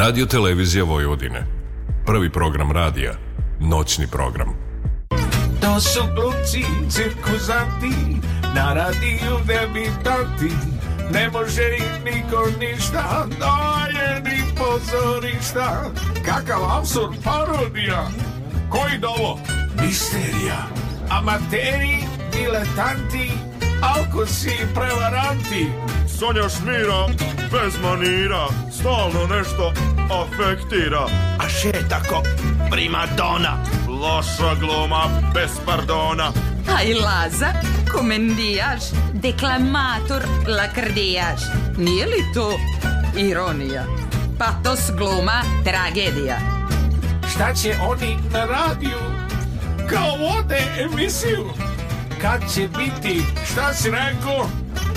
Radio Televizija Vojvodine. Prvi program radija. Noćni program. To su glumci, cirkuzanti, na radiju debitanti. Ne može im niko ništa, daje ni pozorišta. Kakav absurd parodija, koji dovo? Misterija, amateri, diletanti, alkosi i prevaranti. Sonja Šmira, bez manira, stalno nešto afektira. A še tako, prima dona. Loša gluma, bez pardona. Aj Laza, komendijaš, deklamator, lakrdijaš. Nije li to ironija? Patos gluma, tragedija. Šta će oni na radiju? Kao vode emisiju. Kad će biti, šta si rekao?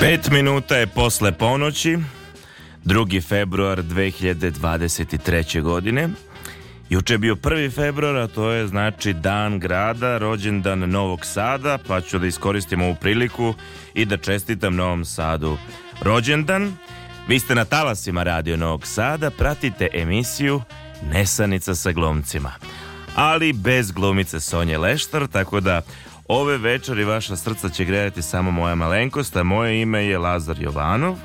Pet minuta je posle ponoći, 2. februar 2023. godine. Juče je bio 1. februar, a to je znači dan grada, rođendan Novog Sada, pa ću da iskoristim ovu priliku i da čestitam Novom Sadu rođendan. Vi ste na talasima Radio Novog Sada, pratite emisiju Nesanica sa glumcima. Ali bez glumice Sonje Leštar, tako da ove večeri vaša srca će grejati samo moja malenkost, a moje ime je Lazar Jovanov.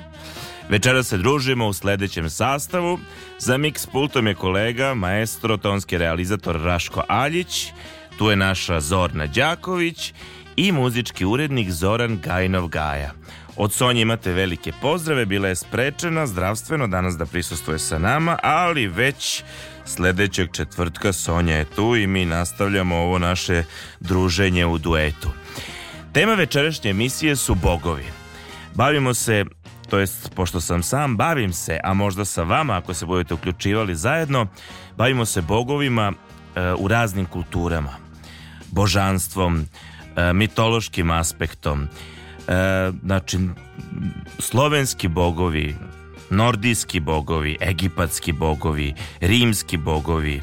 Večera se družimo u sledećem sastavu. Za mix pultom je kolega, maestro, tonski realizator Raško Aljić, tu je naša Zorna Đaković i muzički urednik Zoran Gajnov Gaja. Od Sonje imate velike pozdrave, bila je sprečena zdravstveno danas da prisustuje sa nama, ali već sledećeg četvrtka Sonja je tu i mi nastavljamo ovo naše druženje u duetu. Tema večerašnje emisije su bogovi. Bavimo se to jest pošto sam sam bavim se, a možda sa vama ako se budete uključivali zajedno, bavimo se bogovima e, u raznim kulturama, božanstvom, e, mitološkim aspektom, e, znači slovenski bogovi, nordijski bogovi, egipatski bogovi, rimski bogovi,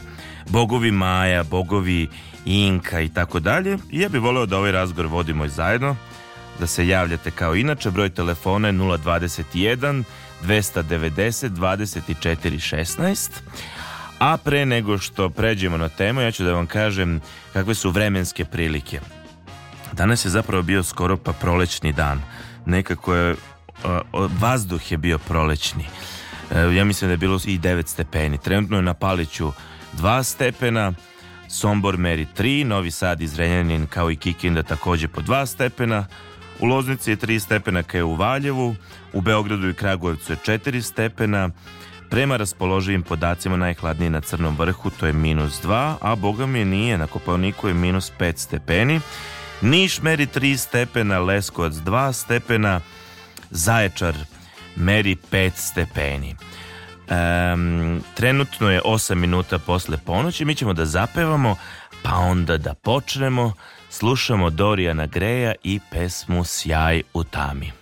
bogovi Maja, bogovi Inka i tako dalje. Ja bih voleo da ovaj razgovor vodimo i zajedno da se javljate kao inače. Broj telefona je 021 290 24 16. A pre nego što pređemo na temu, ja ću da vam kažem kakve su vremenske prilike. Danas je zapravo bio skoro pa prolećni dan. Nekako je, vazduh je bio prolećni. E, ja mislim da je bilo i 9 stepeni. Trenutno je na Paliću 2 stepena, Sombor meri 3, Novi Sad i Zrenjanin kao i Kikinda takođe po 2 stepena, U Loznici je 3 stepena kao u Valjevu, u Beogradu i Kragujevcu je 4 stepena, prema raspoloživim podacima najhladnije na Crnom vrhu to je minus 2, a boga mi nije, na Kopalniku je minus 5 stepeni, Niš meri 3 stepena, Leskovac 2 stepena, Zaječar meri 5 stepeni. Um, trenutno je 8 minuta posle ponoći, mi ćemo da zapevamo, pa onda da počnemo slušamo Dorijana Greja i pesmu Sjaj u tami.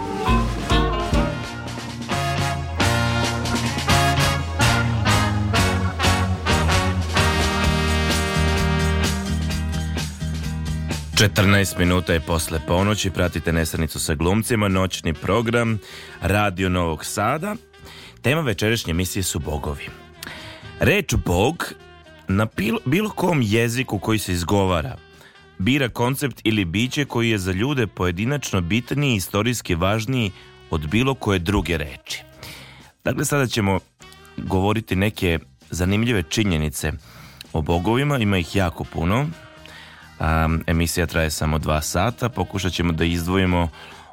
Četrnaest minuta je posle ponoći, pratite Nesanicu sa glumcima, noćni program Radio Novog Sada. Tema večerašnje emisije su bogovi. Reč bog na bilo, bilo kom jeziku koji se izgovara bira koncept ili biće koji je za ljude pojedinačno bitniji i istorijski važniji od bilo koje druge reči. Dakle, sada ćemo govoriti neke zanimljive činjenice o bogovima, ima ih jako puno. Um, emisija traje samo dva sata, pokušat ćemo da izdvojimo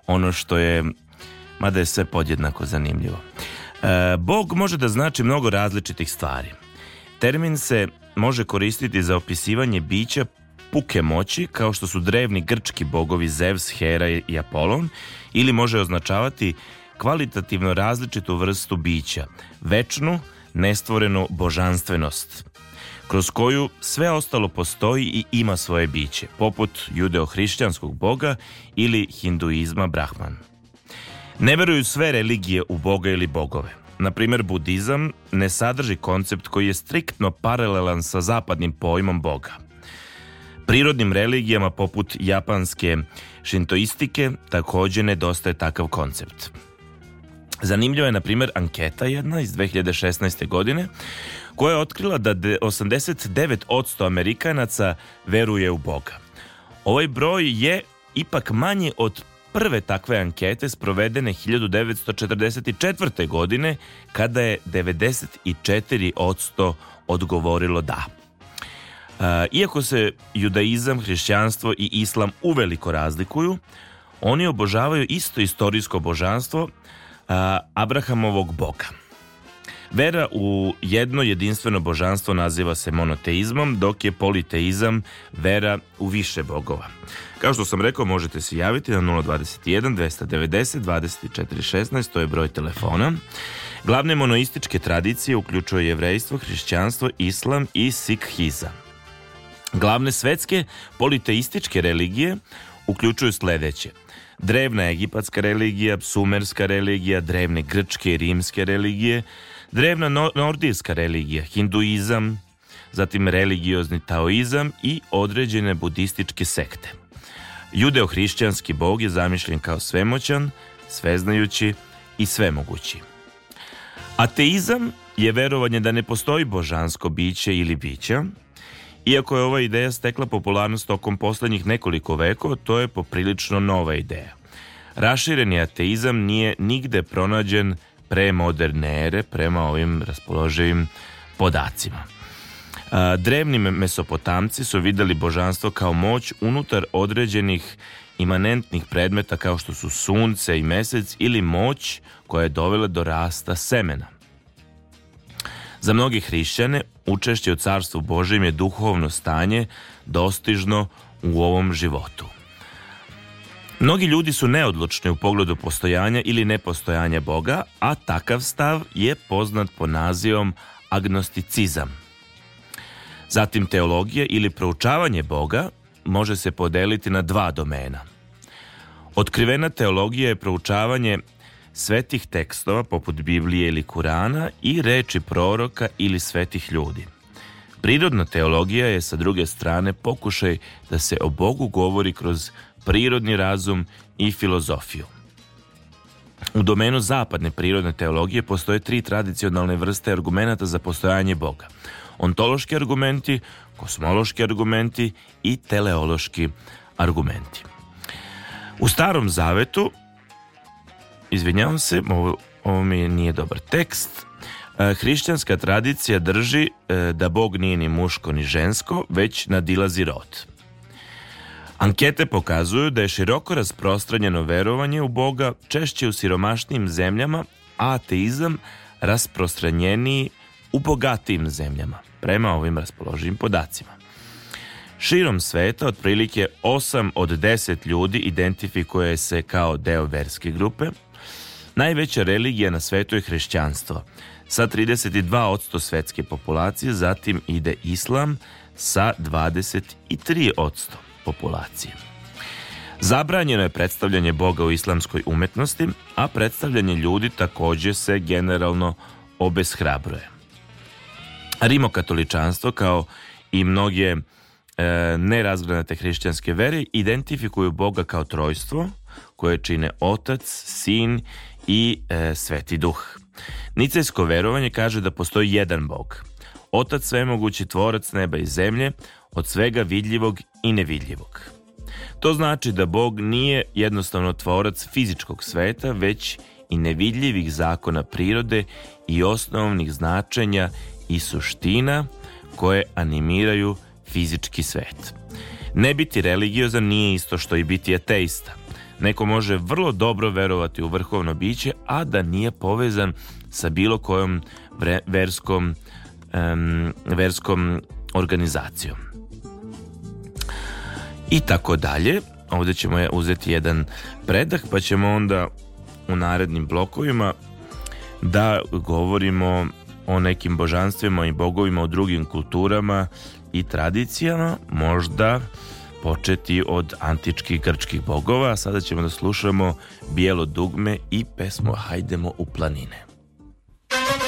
ono što je, mada je sve podjednako zanimljivo. E, Bog može da znači mnogo različitih stvari. Termin se može koristiti za opisivanje bića puke moći, kao što su drevni grčki bogovi Zevs, Hera i Apolon, ili može označavati kvalitativno različitu vrstu bića, večnu, nestvorenu božanstvenost, kroz koju sve ostalo postoji i ima svoje biće, poput judeo-hrišćanskog boga ili hinduizma Brahman. Ne veruju sve religije u Boga ili bogove. Na primjer, budizam ne sadrži koncept koji je striktno paralelan sa zapadnim pojmom Boga. Prirodnim religijama poput japanske šintoistike također nedostaje takav koncept. Zanimljiva je, na primjer, anketa jedna iz 2016. godine koja je otkrila da de- 89% Amerikanaca veruje u Boga. Ovaj broj je ipak manji od prve takve ankete sprovedene 1944. godine kada je 94% odgovorilo da. E, Iako se judaizam, hrišćanstvo i islam uveliko razlikuju, oni obožavaju isto istorijsko božanstvo a, Abrahamovog boga. Vera u jedno jedinstveno božanstvo naziva se monoteizmom, dok je politeizam vera u više bogova. Kao što sam rekao, možete se javiti na 021 290 24 16, to je broj telefona. Glavne monoističke tradicije uključuje jevrejstvo, hrišćanstvo, islam i sikhizam. Glavne svetske politeističke religije uključuju sledeće. Drevna egipatska religija, sumerska religija, drevne grčke i rimske religije, drevna no- nordijska religija, hinduizam, zatim religiozni taoizam i određene budističke sekte. Judeo-hrišćanski bog je zamišljen kao svemoćan, sveznajući i svemogući. Ateizam je verovanje da ne postoji božansko biće ili bića, iako je ova ideja stekla popularnost tokom poslednjih nekoliko vekova, to je poprilično nova ideja. Rašireni ateizam nije nigde pronađen pre moderne ere prema ovim raspoloživim podacima. Drevni mesopotamci su videli božanstvo kao moć unutar određenih imanentnih predmeta kao što su sunce i mesec ili moć koja je dovela do rasta semena. Za mnogi hrišćane učešće u carstvu Božjem je duhovno stanje dostižno u ovom životu. Mnogi ljudi su neodlučni u pogledu postojanja ili nepostojanja Boga, a takav stav je poznat po nazivom agnosticizam. Zatim teologija ili proučavanje Boga može se podeliti na dva domena. Otkrivena teologija je proučavanje svetih tekstova poput Biblije ili Kurana i reči proroka ili svetih ljudi. Prirodna teologija je sa druge strane pokušaj da se o Bogu govori kroz prirodni razum i filozofiju. U domenu zapadne prirodne teologije postoje tri tradicionalne vrste argumenata za postojanje Boga. Ontološki argumenti, kosmološki argumenti i teleološki argumenti. U starom zavetu, izvinjavam se, ovo, ovo mi nije dobar tekst. E, Hrišćanska tradicija drži e, da Bog nije ni muško ni žensko, već nadilazi rod. Ankete pokazuju da je široko rasprostranjeno verovanje u Boga češće u siromašnijim zemljama, a ateizam rasprostranjeniji u bogatijim zemljama, prema ovim raspoloživim podacima. Širom sveta otprilike 8 od 10 ljudi identifikuje se kao deo verske grupe. Najveća religija na svetu je hrišćanstvo, sa 32% svetske populacije, zatim ide islam sa 23% populacije. Zabranjeno je predstavljanje Boga u islamskoj umetnosti, a predstavljanje ljudi takođe se generalno obeshrabruje. Rimokatoličanstvo kao i mnoge e, nerazgranate hrišćanske vere identifikuju Boga kao trojstvo koje čine Otac, Sin i e, Sveti Duh. Nicejsko verovanje kaže da postoji jedan Bog, Otac svemogući tvorac neba i zemlje, od svega vidljivog i nevidljivog. To znači da Bog nije jednostavno tvorac fizičkog sveta, već i nevidljivih zakona prirode i osnovnih značenja i suština koje animiraju fizički svet. Ne biti religiozan nije isto što i biti ateista. Neko može vrlo dobro verovati u vrhovno biće, a da nije povezan sa bilo kojom verskom, um, verskom organizacijom. I tako dalje. Ovdje ćemo uzeti jedan predah, pa ćemo onda u narednim blokovima da govorimo o nekim božanstvima i bogovima u drugim kulturama i tradicijama, možda početi od antičkih grčkih bogova, sada ćemo da slušamo Bijelo dugme i pesmu Hajdemo u planine. Bože,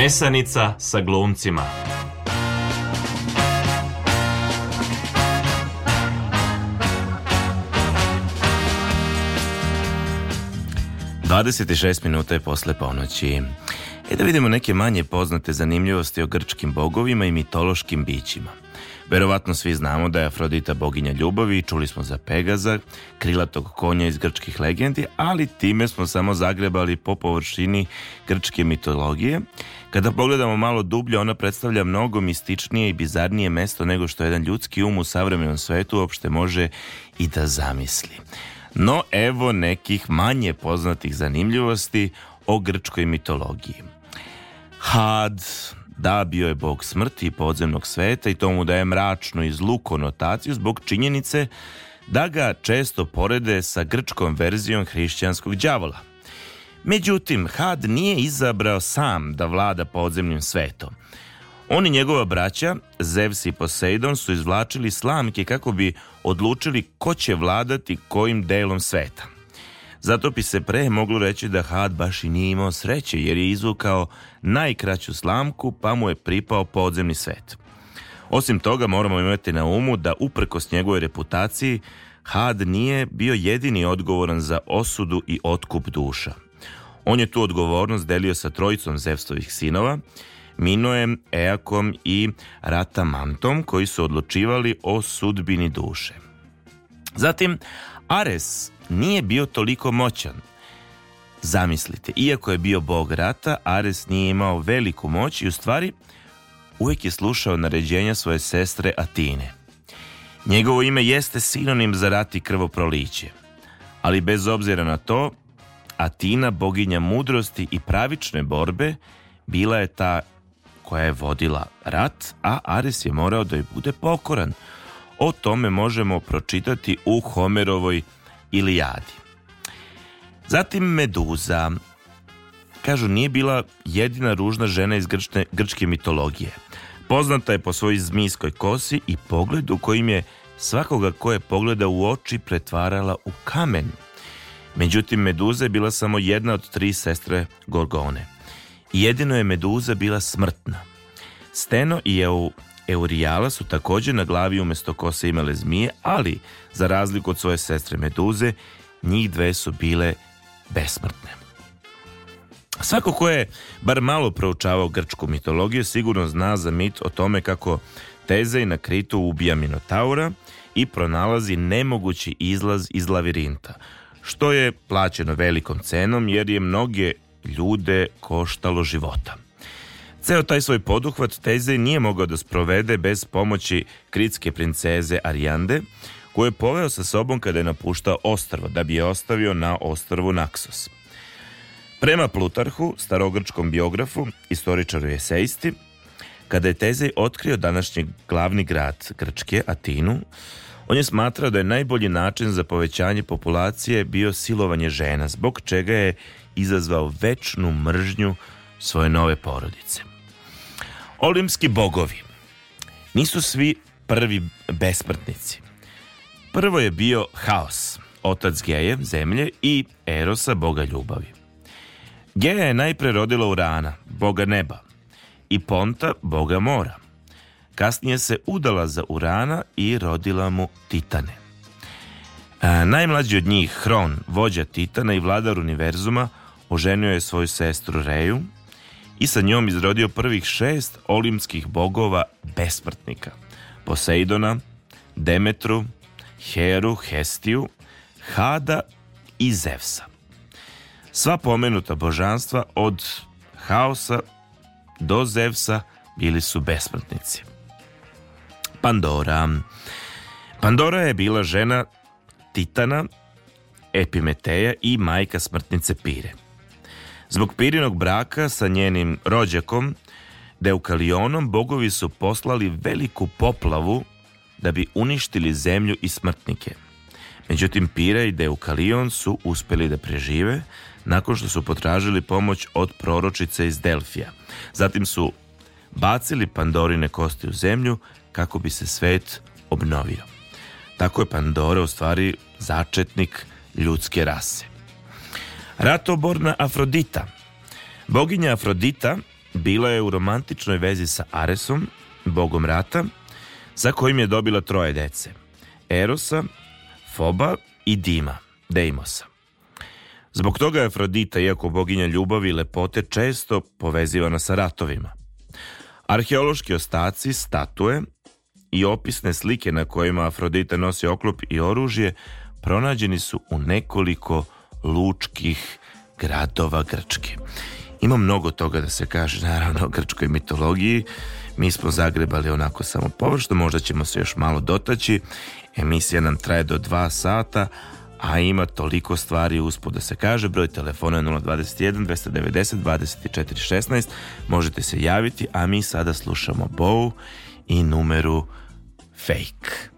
Nesanica sa glumcima. Dvadeset šest minuta je posle ponoći. E da vidimo neke manje poznate zanimljivosti o grčkim bogovima i mitološkim bićima. Verovatno svi znamo da je Afrodita boginja ljubavi, čuli smo za Pegaza, krilatog konja iz grčkih legendi, ali time smo samo zagrebali po površini grčke mitologije. Kada pogledamo malo dublje, ona predstavlja mnogo mističnije i bizarnije mesto nego što jedan ljudski um u savremenom svetu uopšte može i da zamisli. No evo nekih manje poznatih zanimljivosti o grčkoj mitologiji. Had, da bio je bog smrti i podzemnog sveta i to mu daje mračnu i zlu konotaciju zbog činjenice da ga često porede sa grčkom verzijom hrišćanskog đavola. Međutim, Had nije izabrao sam da vlada podzemnim svetom. On i njegova braća, Zevs i Poseidon, su izvlačili slamke kako bi odlučili ko će vladati kojim delom sveta. Zato bi se pre moglo reći da Had baš i nije imao sreće jer je izvukao najkraću slamku pa mu je pripao podzemni svet. Osim toga moramo imati na umu da uprkos njegovoj reputaciji Had nije bio jedini odgovoran za osudu i otkup duša. On je tu odgovornost delio sa trojicom Zevstovih sinova, Minoem, Eakom i Ratamantom koji su odlučivali o sudbini duše. Zatim, Ares nije bio toliko moćan. Zamislite, iako je bio bog rata, Ares nije imao veliku moć i u stvari uvijek je slušao naređenja svoje sestre Atine. Njegovo ime jeste sinonim za rat i krvoproliće, ali bez obzira na to, Atina, boginja mudrosti i pravične borbe, bila je ta koja je vodila rat, a Ares je morao da joj bude pokoran. O tome možemo pročitati u Homerovoj Ilijadi. Zatim Meduza. Kažu, nije bila jedina ružna žena iz grčne, grčke mitologije. Poznata je po svojoj zmijskoj kosi i pogledu kojim je svakoga ko je pogleda u oči pretvarala u kamen. Međutim, Meduza je bila samo jedna od tri sestre Gorgone. Jedino je Meduza bila smrtna. Steno i Eu, Eurijala su također na glavi umjesto kose imale zmije, ali za razliku od svoje sestre Meduze, njih dve su bile besmrtne. Svako ko je bar malo proučavao grčku mitologiju sigurno zna za mit o tome kako Tezej na Kritu ubija Minotaura i pronalazi nemogući izlaz iz lavirinta, što je plaćeno velikom cenom jer je mnoge ljude koštalo života. Ceo taj svoj poduhvat Tezej nije mogao da sprovede bez pomoći kritske princeze Arijande, koju je poveo sa sobom kada je napuštao ostrvo, da bi je ostavio na ostrvu Naksos. Prema Plutarhu, starogrčkom biografu, istoričaru i eseisti, kada je Tezej otkrio današnji glavni grad Grčke, Atinu, on je smatrao da je najbolji način za povećanje populacije bio silovanje žena, zbog čega je izazvao večnu mržnju svoje nove porodice. Olimski bogovi nisu svi prvi besmrtnici. Prvo je bio Haos, otac Geje, zemlje i Erosa, boga ljubavi. Geja je najpre rodila Urana, boga neba, i Ponta, boga mora. Kasnije se udala za Urana i rodila mu Titane. A, najmlađi od njih, Hron, vođa Titana i vladar univerzuma, oženio je svoju sestru Reju i sa njom izrodio prvih šest olimskih bogova besmrtnika. Poseidona, Demetru, Heru, Hestiju, Hada i Zevsa. Sva pomenuta božanstva od Haosa do Zevsa bili su besmrtnici. Pandora. Pandora je bila žena Titana, Epimeteja i majka smrtnice Pire. Zbog Pirinog braka sa njenim rođakom, Deukalionom bogovi su poslali veliku poplavu da bi uništili zemlju i smrtnike. Međutim, Pira i Deukalion su uspeli da prežive nakon što su potražili pomoć od proročice iz Delfija. Zatim su bacili Pandorine kosti u zemlju kako bi se svet obnovio. Tako je Pandora u stvari začetnik ljudske rase. Ratoborna Afrodita. Boginja Afrodita bila je u romantičnoj vezi sa Aresom, bogom rata, za kojim je dobila troje dece. Erosa, Foba i Dima, Deimosa. Zbog toga je Afrodita, iako boginja ljubavi i lepote, često povezivana sa ratovima. Arheološki ostaci, statue i opisne slike na kojima Afrodita nosi oklop i oružje pronađeni su u nekoliko lučkih gradova Grčke. Ima mnogo toga da se kaže, naravno, o grčkoj mitologiji. Mi smo zagrebali onako samo površno, možda ćemo se još malo dotaći. Emisija nam traje do dva sata, a ima toliko stvari uspod da se kaže. Broj telefona je 021 290 24 16. Možete se javiti, a mi sada slušamo Bow i numeru Fake.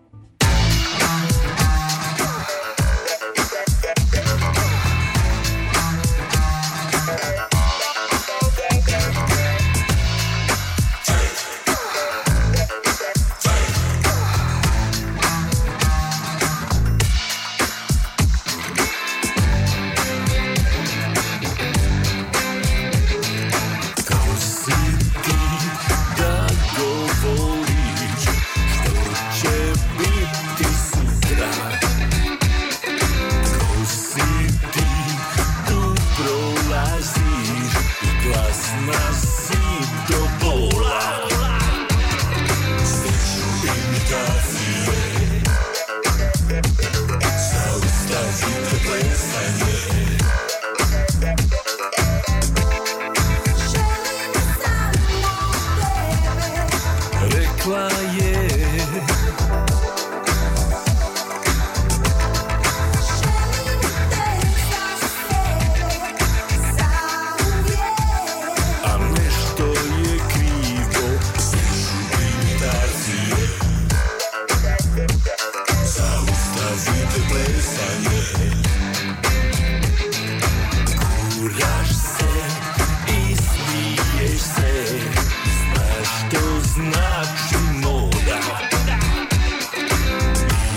знак, что мода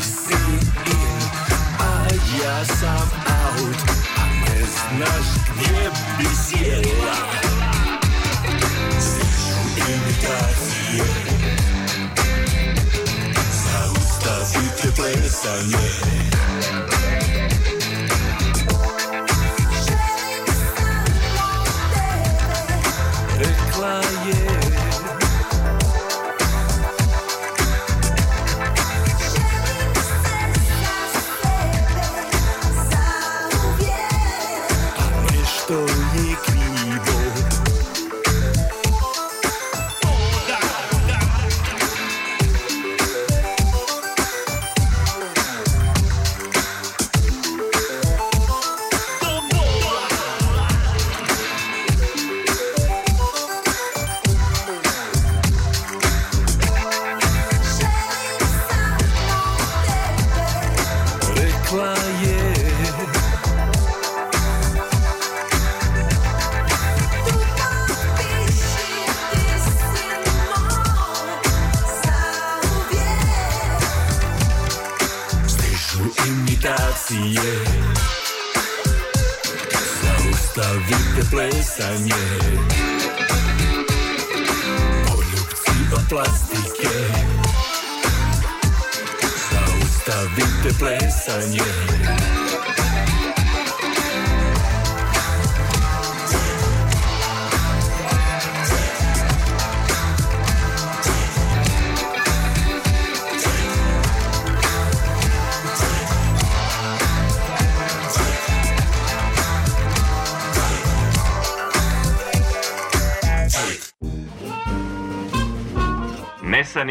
Сын ин, а я сам аут А знаешь, где бесела Слышу имитации. Соуставы ТП со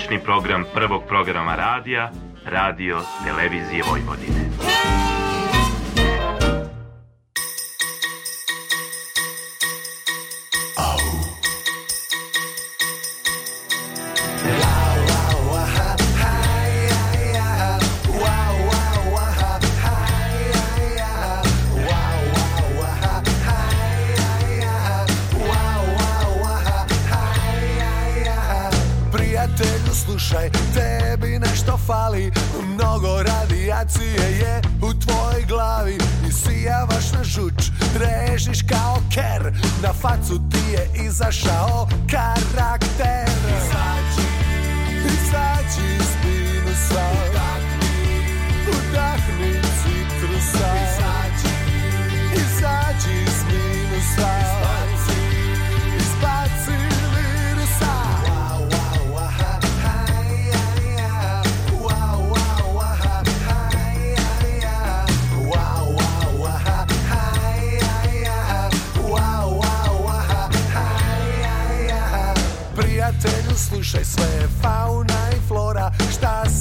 Noćni program prvog programa radija, radio televizije Vojvodine.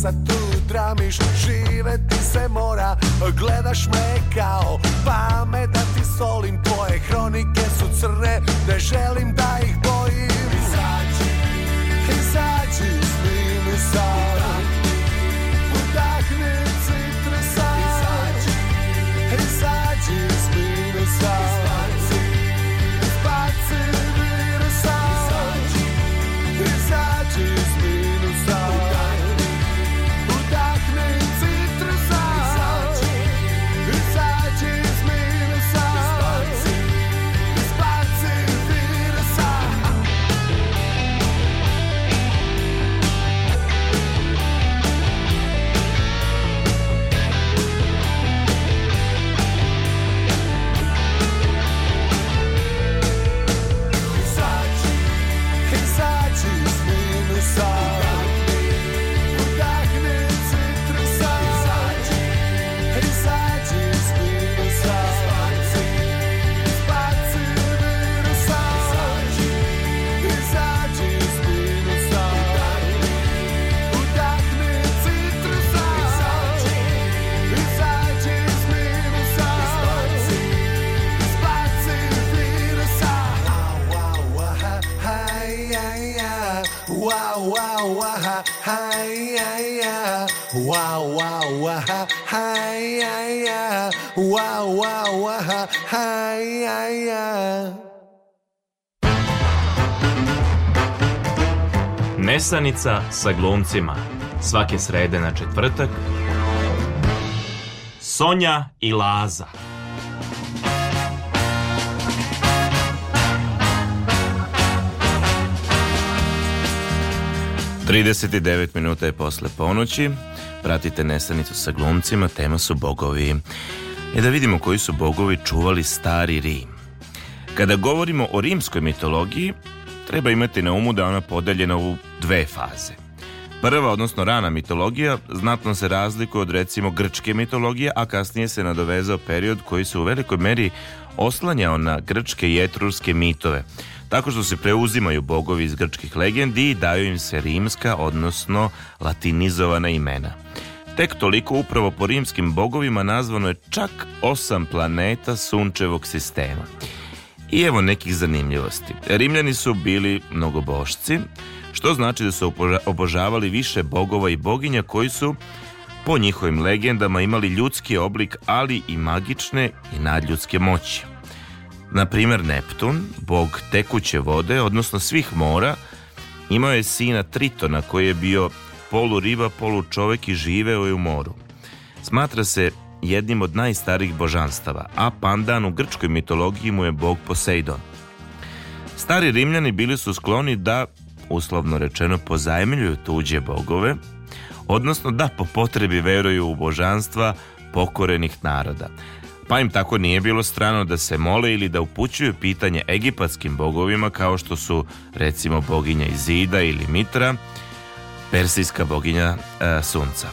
Sad tu dramiš, živeti se mora Gledaš me kao pamet da ti solim Tvoje hronike su crne, ne želim da Wow, wow, wow, hi, yeah, yeah. Nesanica sa glumcima. Svake srede na četvrtak. Sonja i Laza. Trideset i devet minuta je posle ponoći. Pratite Nesanicu sa glumcima, tema su bogovi. E da vidimo koji su bogovi čuvali stari Rim. Kada govorimo o rimskoj mitologiji, treba imati na umu da ona podeljena u dve faze. Prva, odnosno rana mitologija, znatno se razlikuje od recimo grčke mitologije, a kasnije se nadovezao period koji se u velikoj meri oslanjao na grčke i etruske mitove, tako što se preuzimaju bogovi iz grčkih legendi i daju im se rimska, odnosno latinizovana imena. Tek toliko upravo po rimskim bogovima nazvano je čak osam planeta sunčevog sistema. I evo nekih zanimljivosti. Rimljani su bili mnogobošci, što znači da su oboža- obožavali više bogova i boginja koji su po njihovim legendama imali ljudski oblik, ali i magične i nadljudske moći. Na primjer Neptun, bog tekuće vode, odnosno svih mora, imao je sina Tritona koji je bio polu riba, polu čovek i živeo je u moru. Smatra se jednim od najstarijih božanstava, a pandan u grčkoj mitologiji mu je bog Poseidon. Stari Rimljani bili su skloni da, uslovno rečeno, pozajemljuju tuđe bogove, odnosno da po potrebi veruju u božanstva pokorenih naroda. pa im tako nije bilo strano da se mole ili da upućuju pitanje egipatskim bogovima kao što su recimo boginja Izida ili Mitra, persijska boginja e, sunca.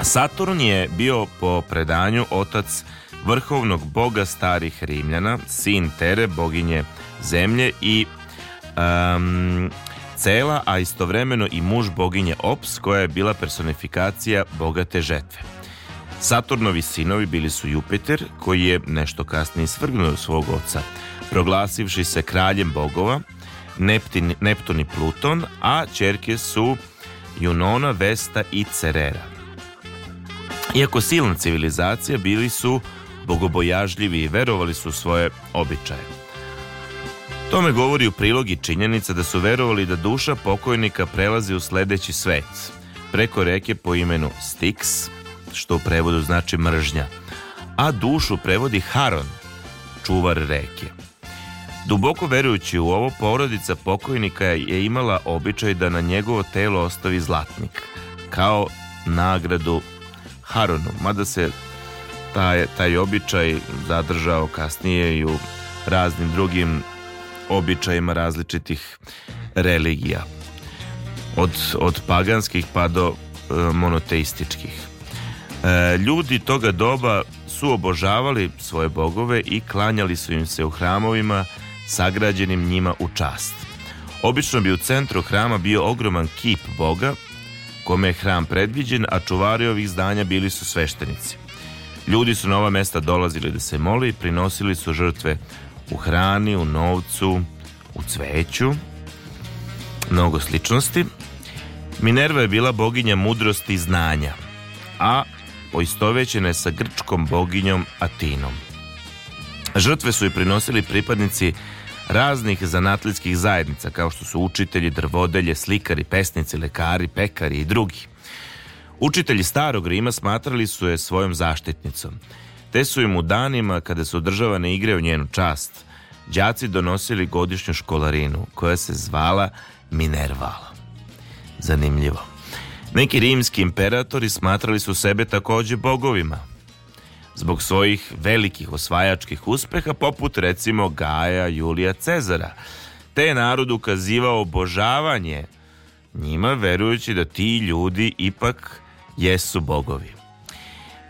Saturn je bio po predanju otac vrhovnog boga starih Rimljana, sin Tere, boginje zemlje i um, Cela, a istovremeno i muž boginje Ops, koja je bila personifikacija bogate žetve. Saturnovi sinovi bili su Jupiter, koji je nešto kasnije svrgnuo svog oca, proglasivši se kraljem bogova, Neptin, Neptun i Pluton, a čerke su Junona, Vesta i Cerera. Iako silna civilizacija, bili su bogobojažljivi i verovali su svoje običaje. Tome govori u prilog i činjenica da su verovali da duša pokojnika prelazi u sledeći svet, preko reke po imenu Styx, što u prevodu znači mržnja, a dušu prevodi Haron, čuvar reke. Duboko verujući u ovo, porodica pokojnika je imala običaj da na njegovo telo ostavi zlatnik, kao nagradu Haronu, mada se taj, taj običaj zadržao kasnije i u raznim drugim običajima različitih religija. Od, od paganskih pa do e, monoteističkih. E, ljudi toga doba su obožavali svoje bogove i klanjali su im se u hramovima sagrađenim njima u čast. Obično bi u centru hrama bio ogroman kip boga kome je hram predviđen, a čuvari ovih zdanja bili su sveštenici. Ljudi su na ova mesta dolazili da se moli i prinosili su žrtve u hrani, u novcu, u cveću, mnogo sličnosti. Minerva je bila boginja mudrosti i znanja, a poistovećena je sa grčkom boginjom Atinom. Žrtve su i prinosili pripadnici raznih zanatlijskih zajednica kao što su učitelji, drvodelje, slikari, pesnici, lekari, pekari i drugi. Učitelji starog Rima smatrali su je svojom zaštitnicom, te su im u danima kada su održavane igre u njenu čast, đaci donosili godišnju školarinu koja se zvala Minervala. Zanimljivo. Neki rimski imperatori smatrali su sebe takođe bogovima, zbog svojih velikih osvajačkih uspeha poput recimo Gaja Julija Cezara, te je narod ukazivao obožavanje njima verujući da ti ljudi ipak jesu bogovi.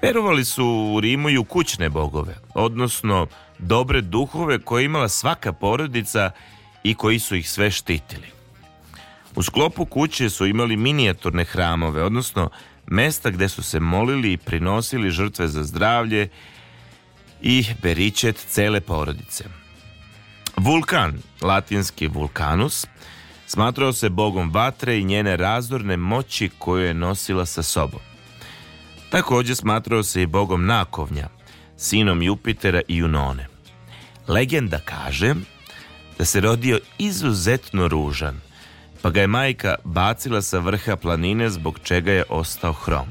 Verovali su u Rimu i u kućne bogove, odnosno dobre duhove koje imala svaka porodica i koji su ih sve štitili. U sklopu kuće su imali minijaturne hramove, odnosno mesta gde su se molili i prinosili žrtve za zdravlje i beričet cele porodice. Vulkan, latinski vulkanus, smatrao se bogom vatre i njene razorne moći koju je nosila sa sobom. Takođe smatrao se i bogom nakovnja, sinom Jupitera i Junone. Legenda kaže da se rodio izuzetno ružan, pa ga je majka bacila sa vrha planine zbog čega je ostao hrom.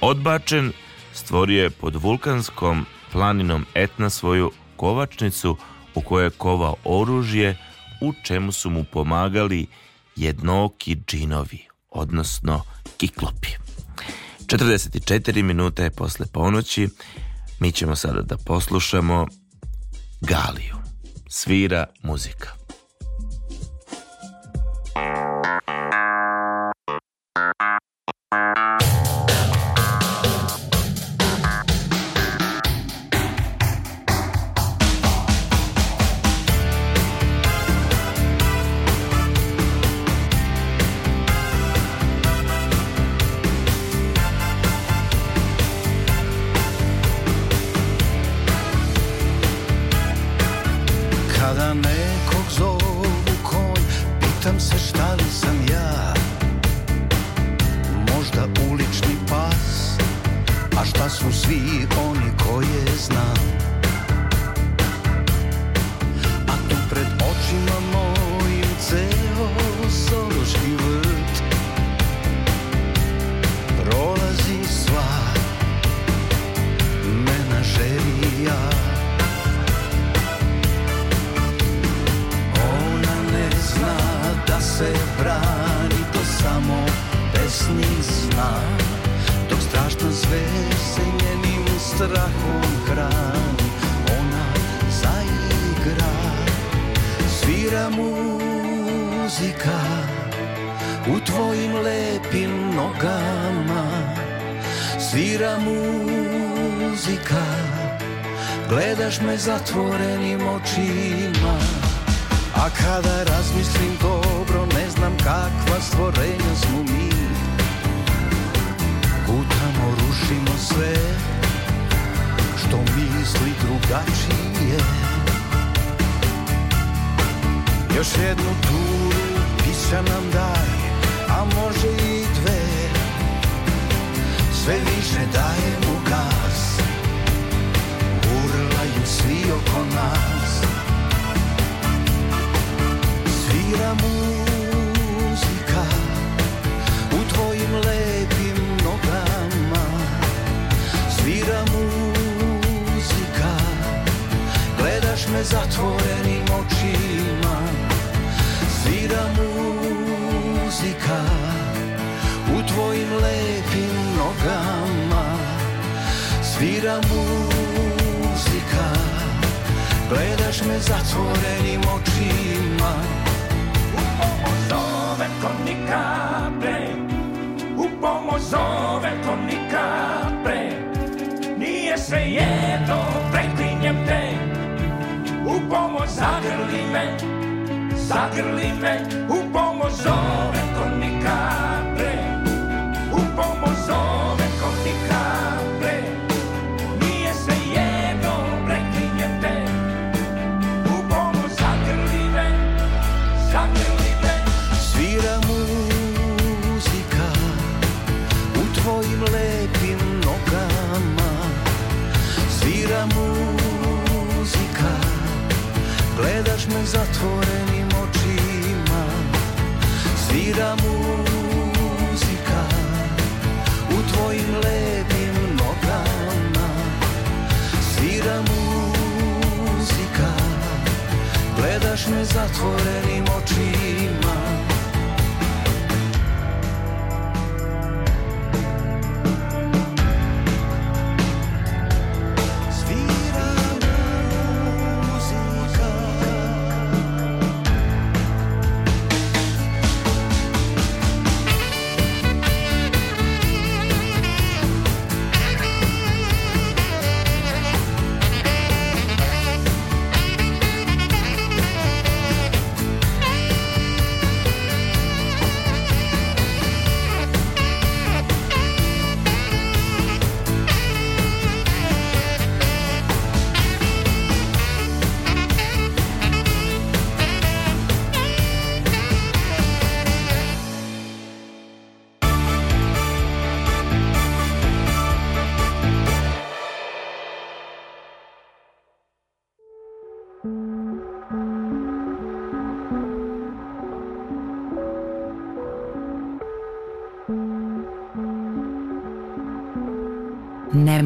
Odbačen, stvorio je pod vulkanskom planinom Etna svoju kovačnicu u kojoj je kovao oružje u čemu su mu pomagali jednoki džinovi, odnosno kiklopi. 44 minuta je posle ponoći, mi ćemo sada da poslušamo Galiju. Svira muzika.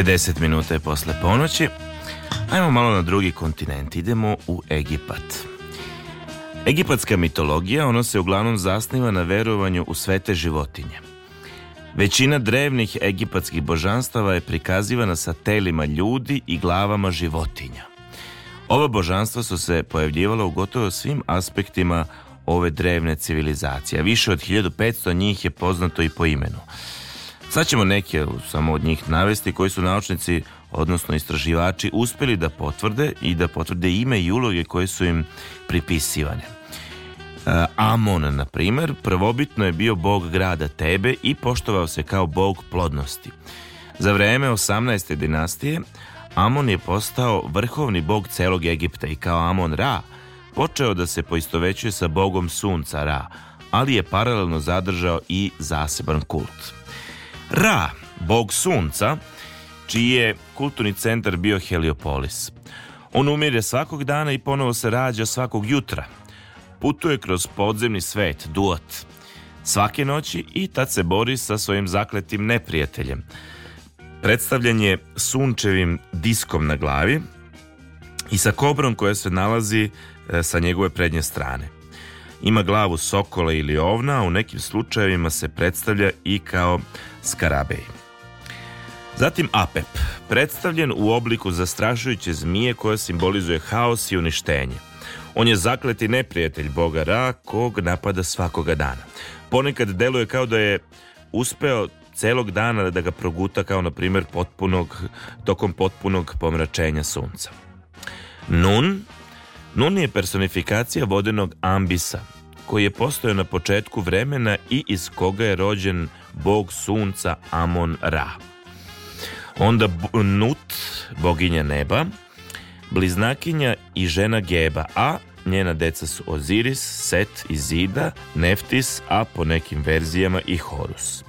Pedeset minuta je posle ponoći. Ajmo malo na drugi kontinent. Idemo u Egipat. Egipatska mitologija, ono se uglavnom zasniva na verovanju u svete životinje. Većina drevnih egipatskih božanstava je prikazivana sa telima ljudi i glavama životinja. Ova božanstva su se pojavljivala u gotovo svim aspektima ove drevne civilizacije. Više od 1500 njih je poznato i po imenu. Sad ćemo neke samo od njih navesti koji su naučnici, odnosno istraživači, uspjeli da potvrde i da potvrde ime i uloge koje su im pripisivane. E, Amon, na primjer, prvobitno je bio bog grada Tebe i poštovao se kao bog plodnosti. Za vreme 18. dinastije Amon je postao vrhovni bog celog Egipta i kao Amon Ra počeo da se poistovećuje sa bogom sunca Ra, ali je paralelno zadržao i zaseban kult. Ra, bog sunca, čiji je kulturni centar bio Heliopolis. On umire svakog dana i ponovo se rađa svakog jutra. Putuje kroz podzemni svet, Duat, svake noći i tad se bori sa svojim zakletim neprijateljem. Predstavljen je sunčevim diskom na glavi i sa kobrom koja se nalazi e, sa njegove prednje strane. Ima glavu sokola ili ovna, a u nekim slučajevima se predstavlja i kao skarabej. Zatim Apep, predstavljen u obliku zastrašujuće zmije koja simbolizuje haos i uništenje. On je zakleti neprijatelj boga Ra, kog napada svakoga dana. Ponekad deluje kao da je uspeo celog dana da ga proguta kao na primjer potpunog, tokom potpunog pomračenja sunca. Nun, Nun je personifikacija vodenog ambisa, koji je postojao na početku vremena i iz koga je rođen bog sunca Amon Ra. Onda Nut, boginja neba, bliznakinja i žena Geba, a njena deca su Oziris, Set i Zida, Neftis, a po nekim verzijama i Horus.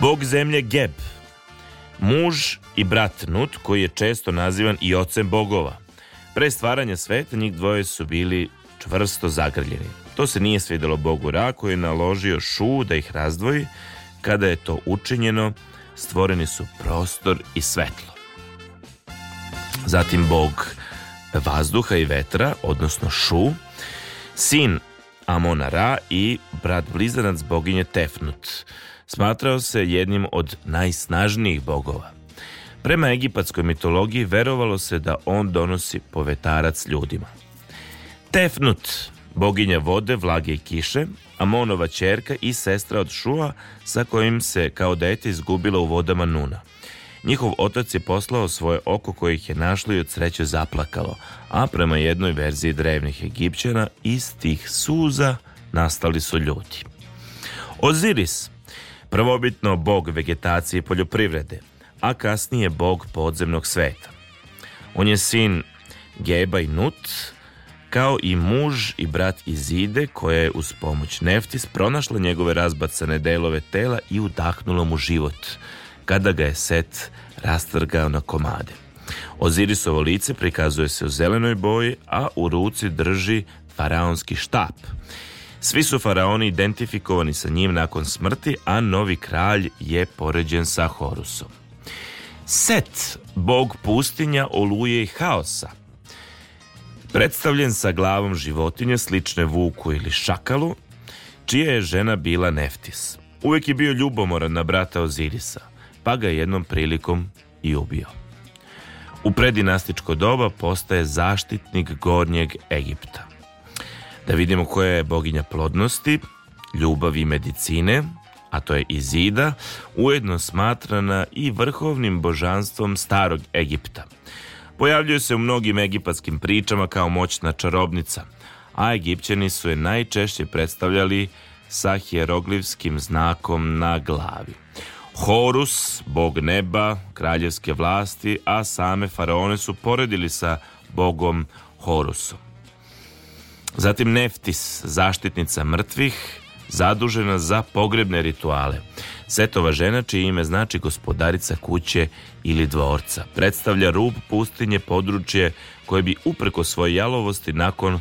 Bog zemlje Geb, muž i brat Nut koji je često nazivan i ocem bogova. Pre stvaranja sveta njih dvoje su bili čvrsto zagrljeni. To se nije svidelo bogu Ra koji je naložio Šu da ih razdvoji. Kada je to učinjeno, stvoreni su prostor i svetlo. Zatim bog vazduha i vetra, odnosno Šu, sin Amona Ra i brat blizanac boginje Tefnut. Smatrao se jednim od najsnažnijih bogova. Prema egipatskoj mitologiji verovalo se da on donosi povetarac ljudima. Tefnut, boginja vode, vlage i kiše, Amonova čerka i sestra od Šua sa kojim se kao dete izgubila u vodama Nuna. Njihov otac je poslao svoje oko koje ih je našlo i od sreće zaplakalo, a prema jednoj verziji drevnih Egipćana iz tih suza nastali su ljudi. Oziris, prvobitno bog vegetacije i poljoprivrede, a kasnije bog podzemnog sveta. On je sin Geba i Nut, kao i muž i brat Izide koja je uz pomoć Neftis pronašla njegove razbacane delove tela i udahnula mu život, kada ga je Set rastrgao na komade. Ozirisovo lice prikazuje se u zelenoj boji, a u ruci drži faraonski štap. Svi su faraoni identifikovani sa njim nakon smrti, a novi kralj je poređen sa Horusom. Set, bog pustinja, oluje i haosa, predstavljen sa glavom životinje slične vuku ili šakalu, čija je žena bila Neftis. Uvijek je bio ljubomoran na brata Ozirisa, pa ga jednom prilikom i ubio. U predinastičko doba postaje zaštitnik gornjeg Egipta. Da vidimo koja je boginja plodnosti, ljubavi i medicine, a to je Izida, ujedno smatrana i vrhovnim božanstvom starog Egipta. Pojavljuje se u mnogim egipatskim pričama kao moćna čarobnica, a Egipćani su je najčešće predstavljali sa hieroglifskim znakom na glavi. Horus, bog neba, kraljevske vlasti, a same faraone su poredili sa bogom Horusom. Zatim Neftis, zaštitnica mrtvih, zadužena za pogrebne rituale. Setova žena, čije ime znači gospodarica kuće ili dvorca, predstavlja rub pustinje područje koje bi upreko svoje jalovosti nakon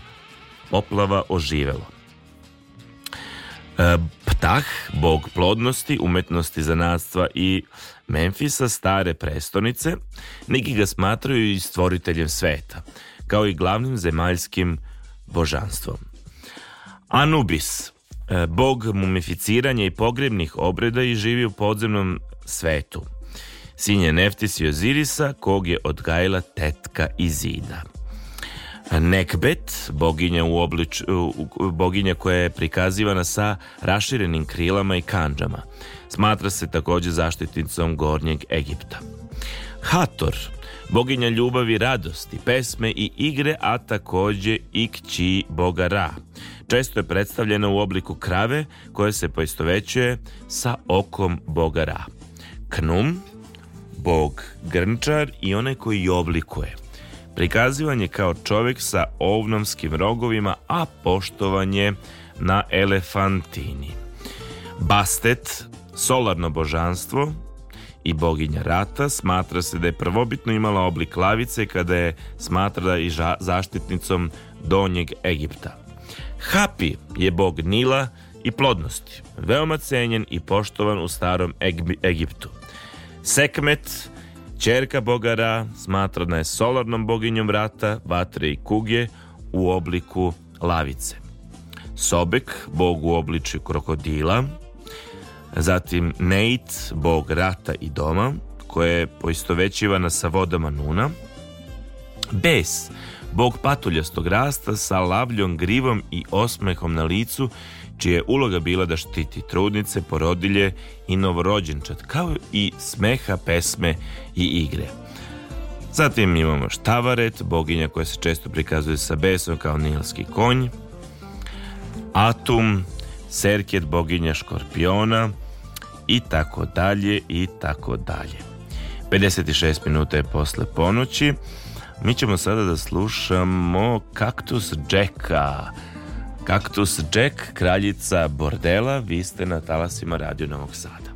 poplava oživelo. E, Ptah, bog plodnosti, umetnosti zanadstva i Memfisa, stare prestonice, neki ga smatraju i stvoriteljem sveta, kao i glavnim zemaljskim božanstvom. Anubis, bog mumificiranja i pogrebnih obreda i živi u podzemnom svetu. Sin je Neftis i Ozirisa, kog je odgajila tetka Izida. Nekbet, boginja, u oblič, boginja koja je prikazivana sa raširenim krilama i kanđama. Smatra se također zaštitnicom Gornjeg Egipta. Hator, boginja ljubavi, radosti, pesme i igre, a također i kći boga Ra. Često je predstavljena u obliku krave koja se poistovećuje sa okom boga Ra. Knum, bog grnčar i onaj koji i oblikuje. Prikazivan je kao čovjek sa ovnomskim rogovima, a poštovanje na elefantini. Bastet, solarno božanstvo i boginja rata, smatra se da je prvobitno imala oblik lavice kada je smatrala i zaštitnicom donjeg Egipta. Hapi je bog Nila i plodnosti, veoma cenjen i poštovan u starom Eg- Egiptu. Sekmet, čerka boga Ra, smatrana je solarnom boginjom rata, vatre i kuge u obliku lavice. Sobek, bog u obličju krokodila, zatim Neit, bog rata i doma, koja je poistovećivana sa vodama Nuna, Bes, bog patuljastog rasta sa lavljom, grivom i osmehom na licu, čija je uloga bila da štiti trudnice, porodilje i novorođenčad, kao i smeha, pesme i igre. Zatim imamo Štavaret, boginja koja se često prikazuje sa besom kao nilski konj, Atum, Serket, boginja škorpiona i tako dalje i tako dalje. 56 minuta je posle ponoći. Mi ćemo sada da slušamo Kaktus Jacka. Kaktus Jack, kraljica bordela, vi ste na talasima Radio Novog Sada.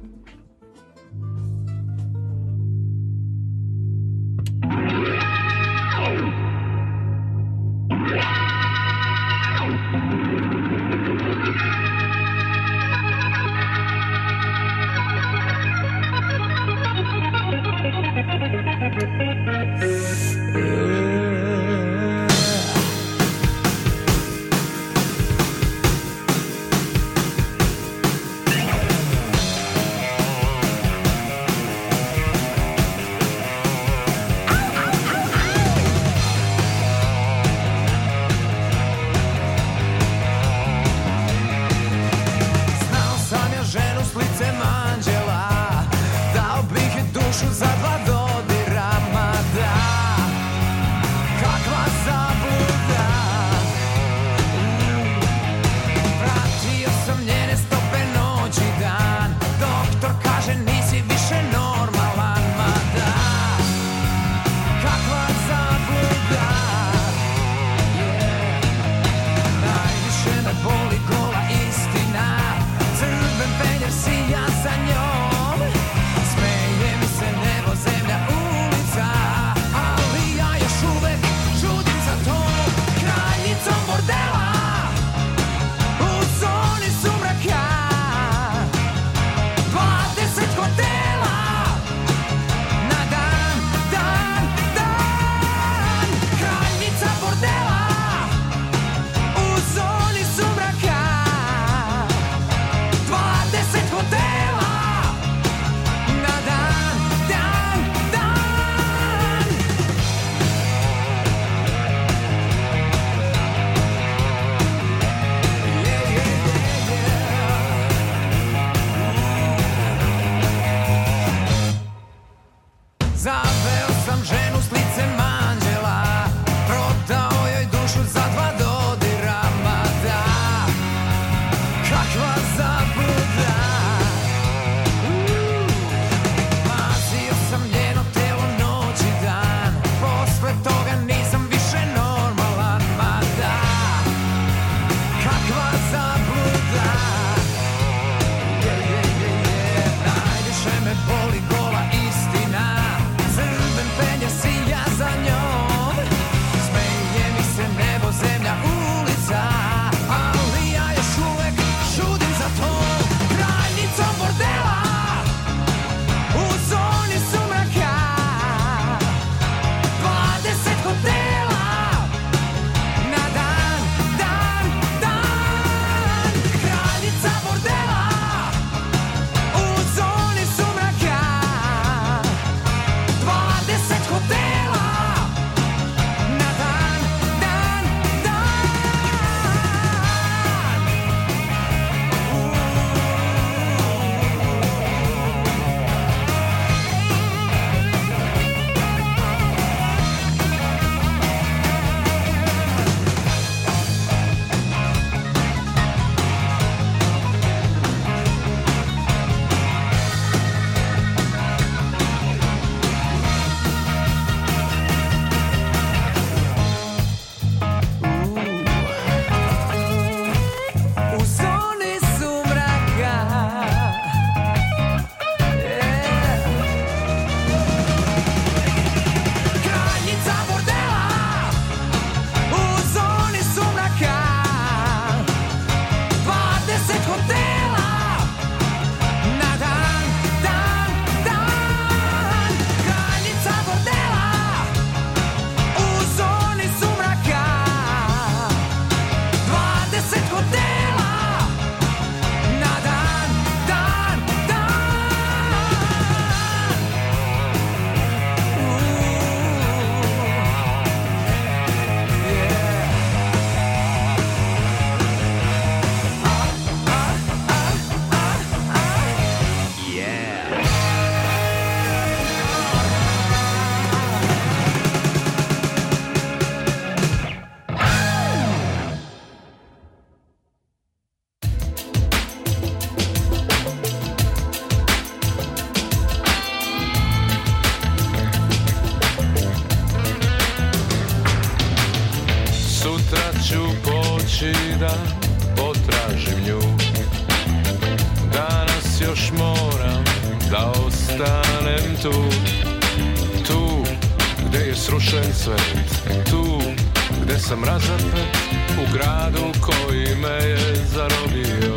Sam razapet u gradu koji me je zarobio.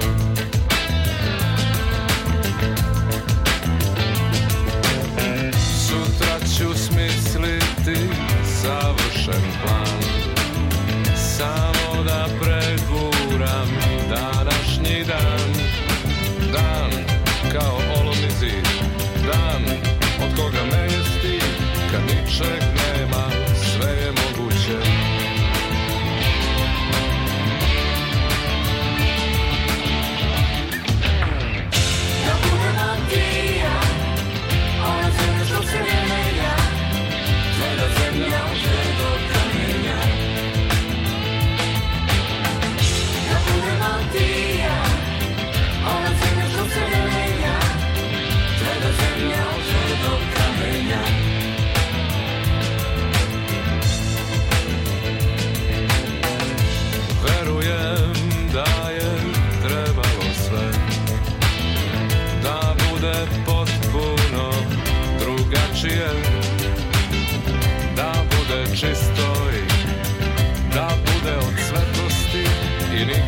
Sutra ću smisliti savršen plan. Samo da preguram današnji dan. Dan kao olomi zid Dan od koga me je stid Kad ničeg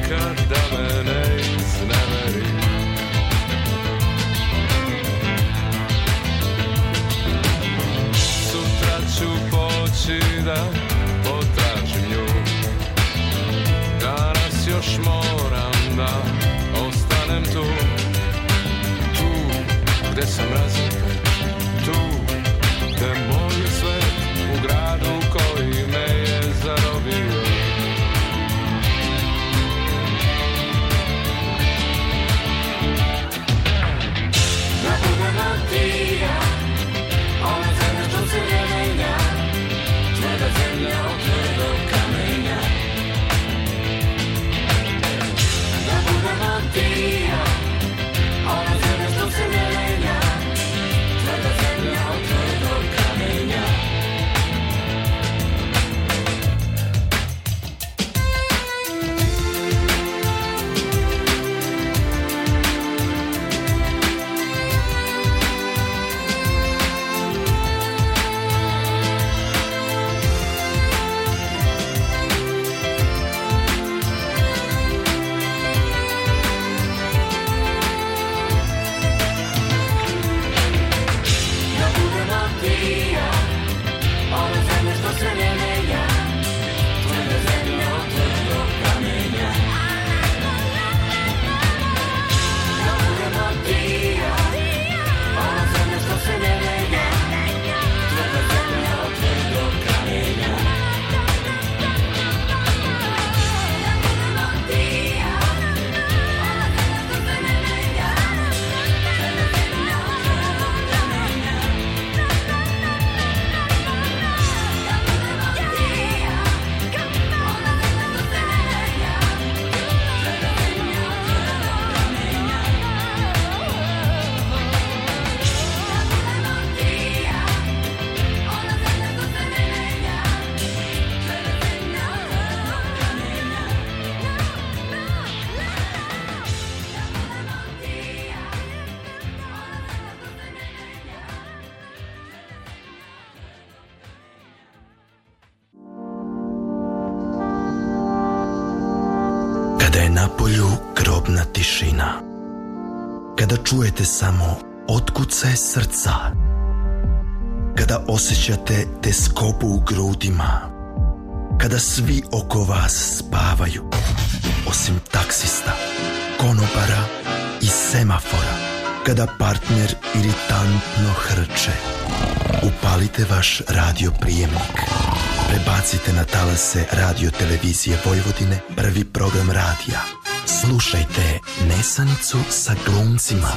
I nikad da me ne izneveri Sutra ću poći da potražim nju. Danas još moram da ostanem tu Tu gde sam razapet Kada je na polju grobna tišina. Kada čujete samo otkucaje srca Kada osjećate teskobu u grudima Kada svi oko vas spavaju Osim taksista, konobara i semafora Kada partner iritantno hrče Upalite vaš radio prijemnik Prebacite na talase radio televizije Vojvodine prvi program radija. Slušajte Nesanicu sa glumcima.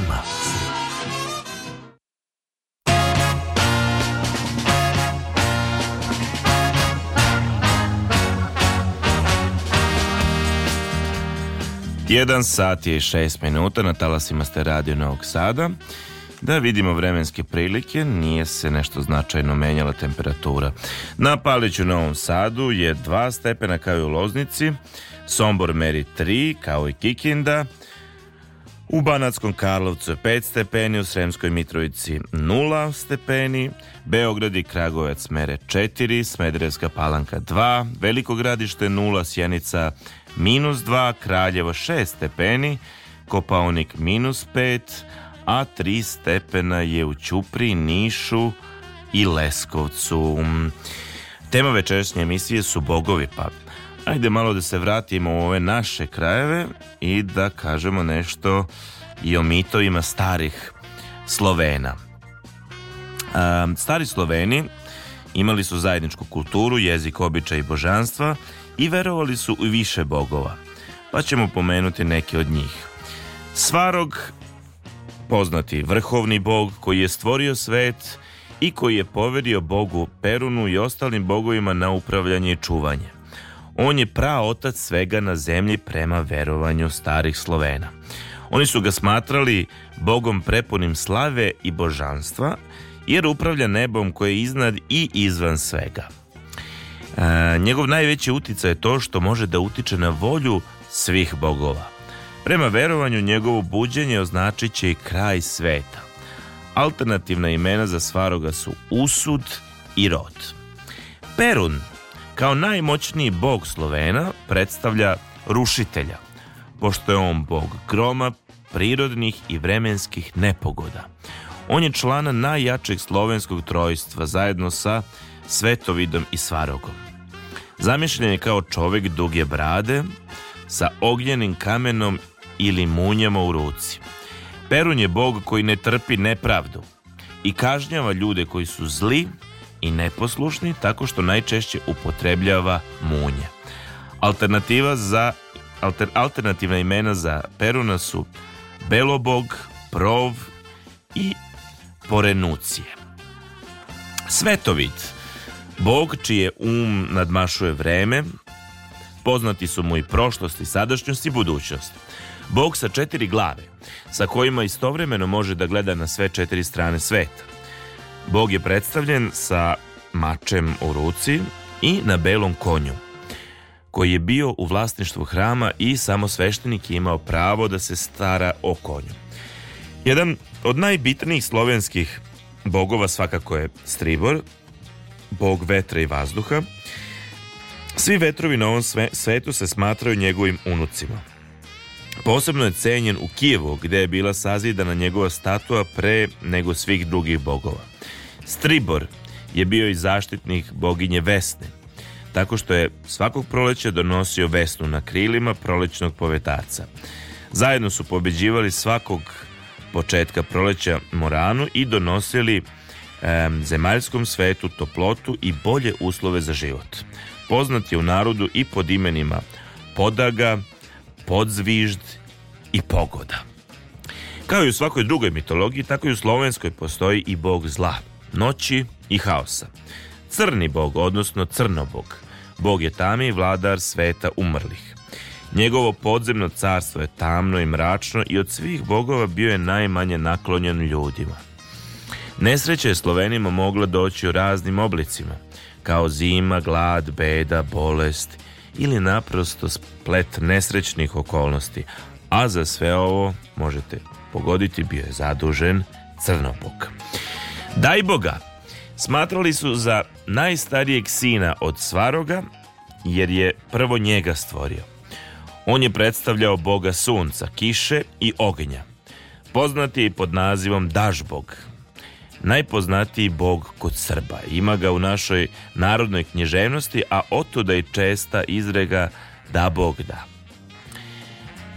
Jedan sat je i šest minuta, na talasima ste radio Novog Sada. Da vidimo vremenske prilike, nije se nešto značajno menjala temperatura. Na Paliću u Novom Sadu je 2 stepena kao i u Loznici, Sombor meri 3 kao i Kikinda, U Banatskom Karlovcu je 5 stepeni, u Sremskoj Mitrovici 0 stepeni, Beograd i Kragovac mere 4, Smederevska palanka 2, Veliko gradište 0, Sjenica minus 2, Kraljevo 6 stepeni, Kopaonik minus 5, a 3 stepena je u Ćupri, Nišu i Leskovcu. Tema večerašnje emisije su bogovi, pa ajde malo da se vratimo u ove naše krajeve i da kažemo nešto i o mitovima starih Slovena. Stari Sloveni imali su zajedničku kulturu, jezik, običaj i božanstva i verovali su u više bogova. Pa ćemo pomenuti neke od njih. Svarog, poznati vrhovni bog koji je stvorio svet i koji je poverio bogu Perunu i ostalim bogovima na upravljanje i čuvanje. On je praotac svega na zemlji prema verovanju starih Slovena. Oni su ga smatrali bogom prepunim slave i božanstva, jer upravlja nebom koje je iznad i izvan svega. E, njegov najveći uticaj je to što može da utiče na volju svih bogova. Prema verovanju njegovo buđenje označit će i kraj sveta. Alternativna imena za Svaroga su Usud i Rod. Perun, kao najmoćniji bog Slovena, predstavlja rušitelja, pošto je on bog groma, prirodnih i vremenskih nepogoda. On je član najjačeg slovenskog trojstva zajedno sa Svetovidom i Svarogom. Zamišljen je kao čovek duge brade sa ognjenim kamenom ili munjama u ruci. Perun je bog koji ne trpi nepravdu i kažnjava ljude koji su zli i neposlušni tako što najčešće upotrebljava munje. Alternativa za alter, alternativna imena za Peruna su Belobog, Prov i Porenucije. Svetovid, bog čije um nadmašuje vreme, poznati su mu i prošlost i sadašnjost i budućnost. Bog sa četiri glave, sa kojima istovremeno može da gleda na sve četiri strane sveta. Bog je predstavljen sa mačem u ruci i na belom konju, koji je bio u vlasništvu hrama i samo sveštenik je imao pravo da se stara o konju. Jedan od najbitnijih slovenskih bogova svakako je Stribor, bog vetra i vazduha. Svi vetrovi na ovom sve, svetu se smatraju njegovim unucima. Posebno je cenjen u Kijevu, gde je bila sazidana njegova statua pre nego svih drugih bogova. Stribor je bio i zaštitnik boginje Vesne, tako što je svakog proleća donosio Vesnu na krilima prolećnog povetarca. Zajedno su pobeđivali svakog početka proleća Moranu i donosili em, zemaljskom svetu toplotu i bolje uslove za život. Poznat je u narodu i pod imenima Podaga, Podzvižd i Pogoda. Kao i u svakoj drugoj mitologiji, tako i u slovenskoj postoji i bog zla, noći i haosa. Crni bog, odnosno crnobog. Bog je tami i vladar sveta umrlih. Njegovo podzemno carstvo je tamno i mračno i od svih bogova bio je najmanje naklonjen ljudima. Nesreća je Slovenima mogla doći u raznim oblicima, kao zima, glad, beda, bolest ili naprosto splet nesrećnih okolnosti, a za sve ovo, možete pogoditi, bio je zadužen Crnobog. Daj Boga, smatrali su za najstarijeg sina od Svaroga, jer je prvo njega stvorio. On je predstavljao boga sunca, kiše i ognja. Poznat je i pod nazivom Dažbog. Najpoznatiji bog kod Srba. Ima ga u našoj narodnoj književnosti, a otuda i česta izrega da Bog da.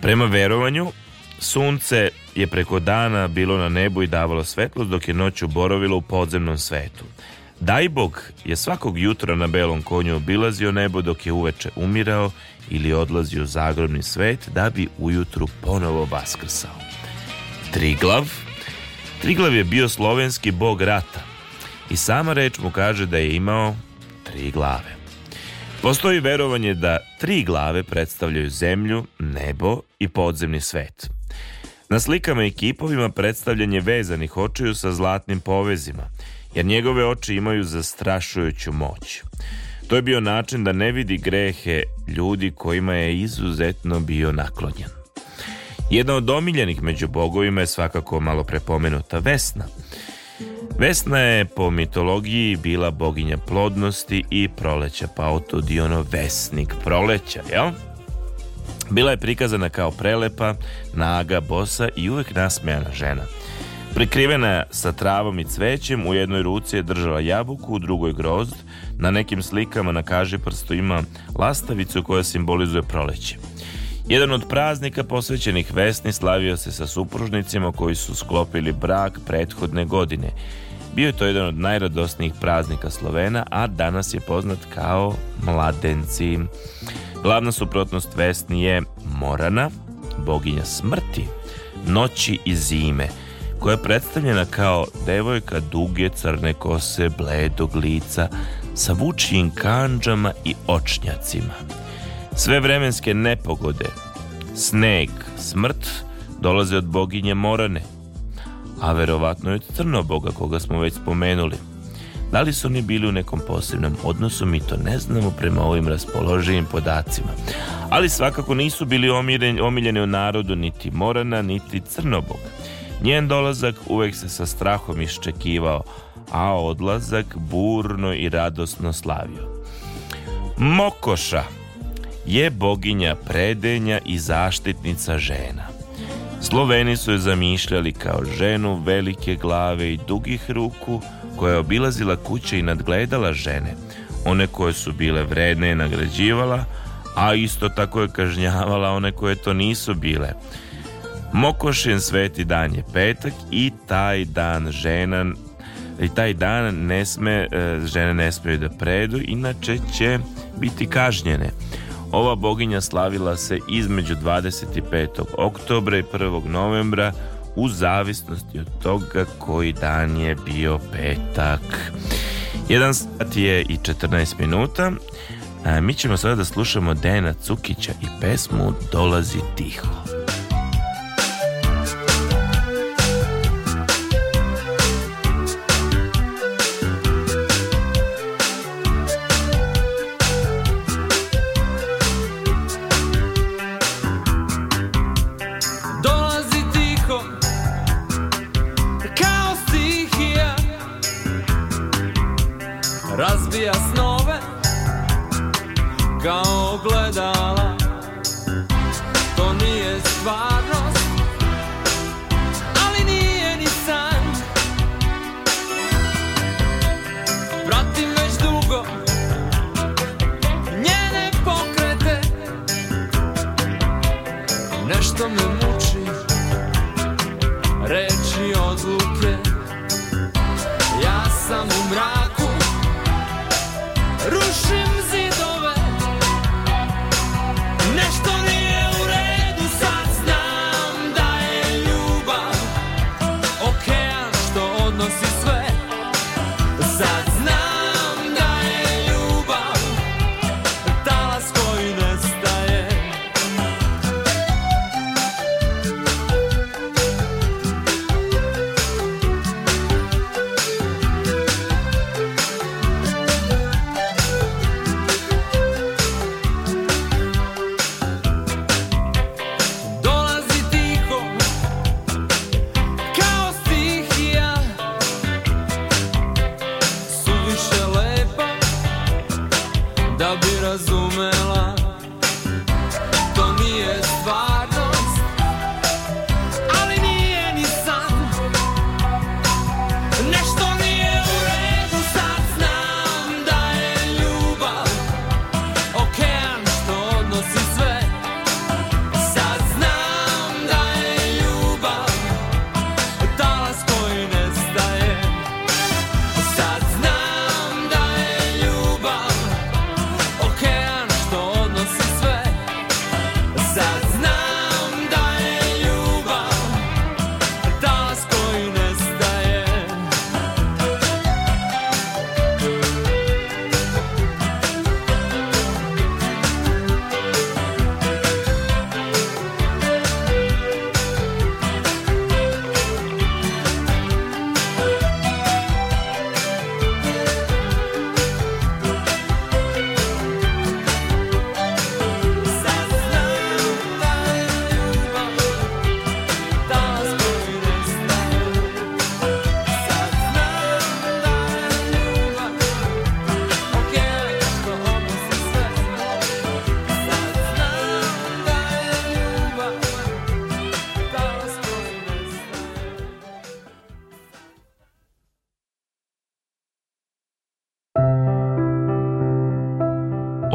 Prema verovanju, sunce je preko dana bilo na nebu i davalo svetlost, dok je noću boravilo u podzemnom svetu. Dajbog je svakog jutra na belom konju obilazio nebo dok je uveče umirao ili odlazio u zagrobni svet da bi ujutru ponovo vaskrsao. Triglav Triglav je bio slovenski bog rata i sama reč mu kaže da je imao tri glave. Postoji verovanje da tri glave predstavljaju zemlju, nebo i podzemni svet. Na slikama i kipovima predstavljanje vezanih očiju sa zlatnim povezima, jer njegove oči imaju zastrašujuću moć. To je bio način da ne vidi grehe ljudi kojima je izuzetno bio naklonjen. Jedna od omiljenih među bogovima je svakako malo prepomenuta Vesna. Vesna je po mitologiji bila boginja plodnosti i proleća, pa otud i ono vesnik proleća, jel? Bila je prikazana kao prelepa, naga, bosa i uvek nasmejana žena. Prikrivena sa travom i cvećem, u jednoj ruci je držala jabuku, u drugoj grozd, na nekim slikama na kaži prstu ima lastavicu koja simbolizuje proleće. Jedan od praznika posvećenih Vesni slavio se sa supružnicima koji su sklopili brak prethodne godine. Bio je to jedan od najradosnijih praznika Slovena, a danas je poznat kao mladenci. Glavna suprotnost Vesni je Morana, boginja smrti, noći i zime, koja je predstavljena kao devojka duge crne kose, bledog lica, sa vučijim kanđama i očnjacima. Sve vremenske nepogode, sneg, smrt, dolaze od boginje Morane, a verovatno i od Crnoboga koga smo već spomenuli. Da li su oni bili u nekom posebnom odnosu, mi to ne znamo prema ovim raspoloživim podacima. Ali svakako nisu bili omiljeni, u narodu niti Morana, niti Crnobog. Njen dolazak uvek se sa strahom iščekivao, a odlazak burno i radosno slavio. Mokoša je boginja predenja i zaštitnica žena. Sloveni su je zamišljali kao ženu velike glave i dugih ruku koja je obilazila kuće i nadgledala žene. One koje su bile vredne je nagrađivala, a isto tako je kažnjavala one koje to nisu bile. Mokošin sveti dan je petak i taj dan žena i taj dan ne sme, e, žene ne smeju da predu, inače će biti kažnjene. Ova boginja slavila se između 25. oktobra i 1. novembra u zavisnosti od toga koji dan je bio petak. Jedan sat je i 14 minuta. A mi ćemo sada da slušamo Dejana Cukića i pesmu Dolazi tiho.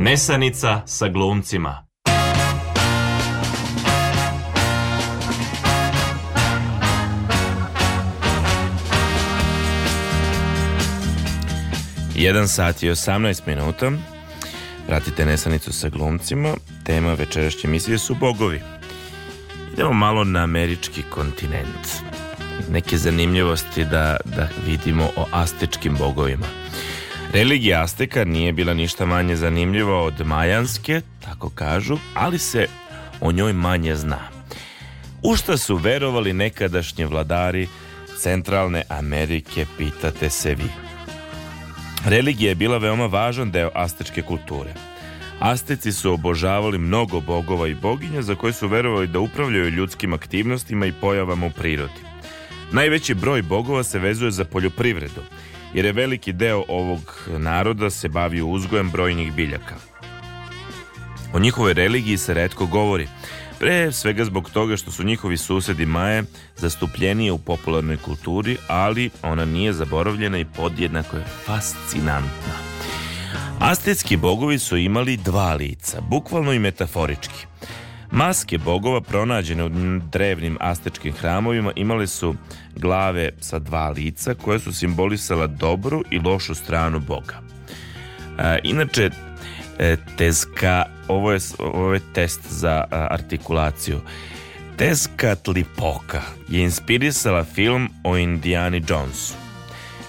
Nesanica sa glumcima. Jedan sat i 18 minuta. Pratite Nesanicu sa glumcima. Tema večerašnje emisije su bogovi. Idemo malo na američki kontinent. Neke zanimljivosti da, da vidimo o astečkim bogovima. Religija Azteka nije bila ništa manje zanimljiva od majanske, tako kažu, ali se o njoj manje zna. U šta su verovali nekadašnji vladari Centralne Amerike, pitate se vi. Religija je bila veoma važan deo astečke kulture. Asteci su obožavali mnogo bogova i boginja za koje su verovali da upravljaju ljudskim aktivnostima i pojavama u prirodi. Najveći broj bogova se vezuje za poljoprivredu, jer je veliki deo ovog naroda se bavio uzgojem brojnih biljaka. O njihovoj religiji se redko govori, pre svega zbog toga što su njihovi susedi Maje zastupljenije u popularnoj kulturi, ali ona nije zaboravljena i podjednako je fascinantna. Astetski bogovi su imali dva lica, bukvalno i metaforički. Maske bogova pronađene u drevnim astečkim hramovima imale su glave sa dva lica koje su simbolisala dobru i lošu stranu boga. E, inače, e, tezka, ovo je, ovo je test za a, artikulaciju. Tezcatlipoca je inspirisala film o Indiani Jonesu.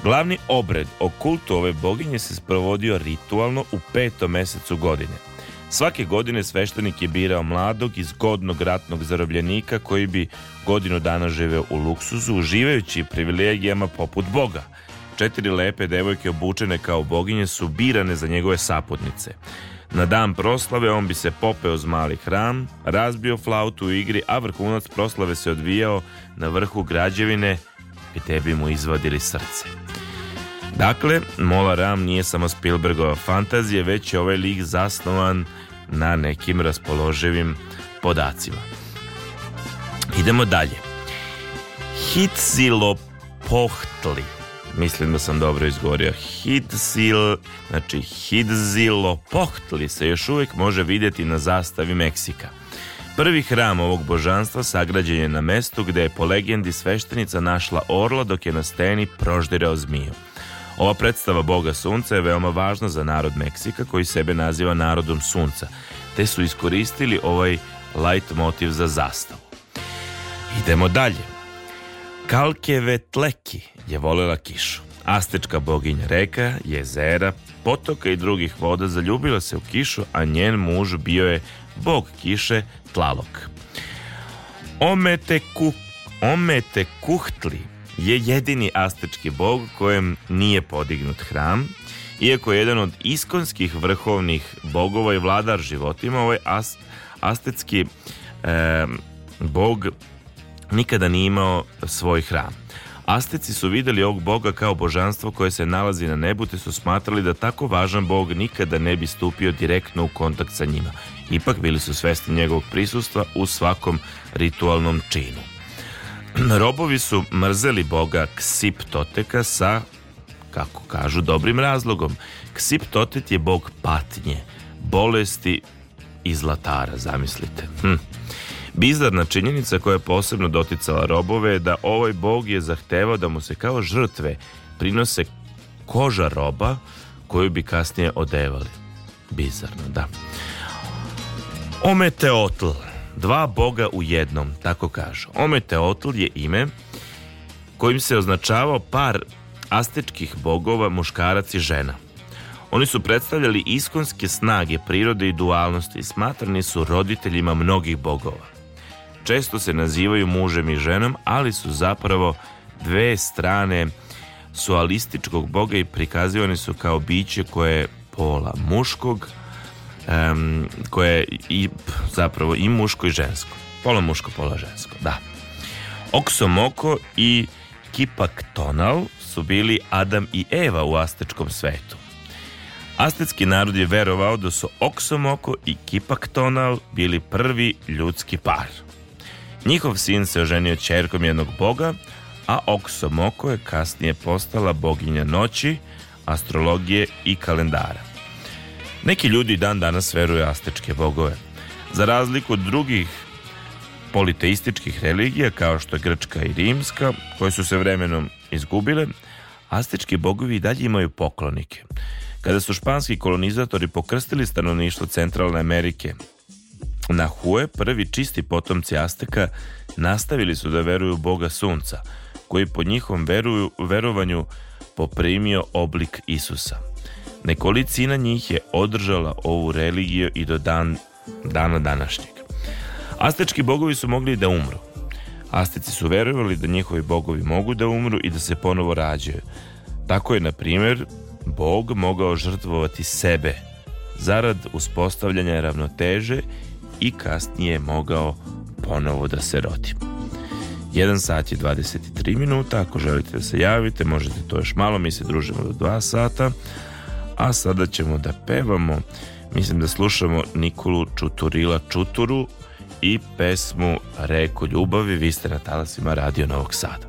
Glavni obred o kultu ove boginje se sprovodio ritualno u petom mesecu godine. Svake godine sveštenik je birao mladog i zgodnog ratnog zarobljenika koji bi godinu dana živeo u luksuzu, uživajući privilegijama poput Boga. Četiri lepe devojke obučene kao boginje su birane za njegove saputnice. Na dan proslave on bi se popeo uz mali hram, razbio flautu u igri, a vrhunac proslave se odvijao na vrhu građevine gde bi mu izvadili srce. Dakle, Mola Ram nije samo Spielbergova fantazija, već je ovaj lik zasnovan na nekim raspoloživim podacima. Idemo dalje. Hitzilopohtli. Mislim da sam dobro izgovorio. Hitzil, znači Hitzilopohtli se još uvijek može vidjeti na zastavi Meksika. Prvi hram ovog božanstva sagrađen je na mestu gde je po legendi sveštenica našla orla dok je na steni proždirao zmiju. Ova predstava Boga Sunca je veoma važna za narod Meksika koji sebe naziva narodom Sunca, te su iskoristili ovaj light motiv za zastavu. Idemo dalje. Kalkevetleki je volela kišu. Astečka boginja reka, jezera, potoka i drugih voda zaljubila se u kišu, a njen muž bio je bog kiše Tlalok. Ometeku, Ometekuhtli je jedini astečki bog kojem nije podignut hram, iako je jedan od iskonskih vrhovnih bogova i vladar životima, ovaj as, astetski e, bog nikada nije imao svoj hram. Asteci su videli ovog boga kao božanstvo koje se nalazi na nebu te su smatrali da tako važan bog nikada ne bi stupio direktno u kontakt sa njima. Ipak bili su svesni njegovog prisustva u svakom ritualnom činu. Robovi su mrzeli boga Ksiptoteka sa, kako kažu, dobrim razlogom. Ksiptotet je bog patnje, bolesti i zlatara, zamislite. Hm. Bizarna činjenica koja je posebno doticala robove je da ovaj bog je zahtevao da mu se kao žrtve prinose koža roba koju bi kasnije odevali. Bizarno, da. Ometeotl, dva boga u jednom, tako kažu. Ometeotl je ime kojim se označavao par astečkih bogova, muškarac i žena. Oni su predstavljali iskonske snage prirode i dualnosti i smatrani su roditeljima mnogih bogova. Često se nazivaju mužem i ženom, ali su zapravo dve strane sualističkog boga i prikazivani su kao biće koje je pola muškog, em, koje je i zapravo i muško i žensko. Pola muško, pola žensko, da. Oksomoko i Kipaktonal su bili Adam i Eva u astečkom svetu. Astetski narod je verovao da su Oksomoko i Kipaktonal bili prvi ljudski par. Njihov sin se oženio čerkom jednog boga, a Oksomoko je kasnije postala boginja noći, astrologije i kalendara. Neki ljudi dan danas veruju astečke bogove. Za razliku od drugih politeističkih religija kao što je grčka i rimska, koje su se vremenom izgubile, astečki bogovi i dalje imaju poklonike. Kada su španski kolonizatori pokrstili stanovništvo Centralne Amerike na Hue, prvi čisti potomci Azteka nastavili su da veruju Boga Sunca, koji po njihovom veruju, verovanju poprimio oblik Isusa. Nekolicina njih je održala ovu religiju i do dan, dana današnjeg. Aztečki bogovi su mogli da umru. Asteci su verovali da njihovi bogovi mogu da umru i da se ponovo rađaju. Tako je, na primjer, bog mogao žrtvovati sebe zarad uspostavljanja ravnoteže i kasnije je mogao ponovo da se rodi. 1 sat je 23 minuta, ako želite da se javite, možete to još malo, mi se družimo do 2 sata, a sada ćemo da pevamo, mislim da slušamo Nikolu Čuturila Čuturu i pesmu Reku ljubavi, vi ste na talasima Radio Novog Sada.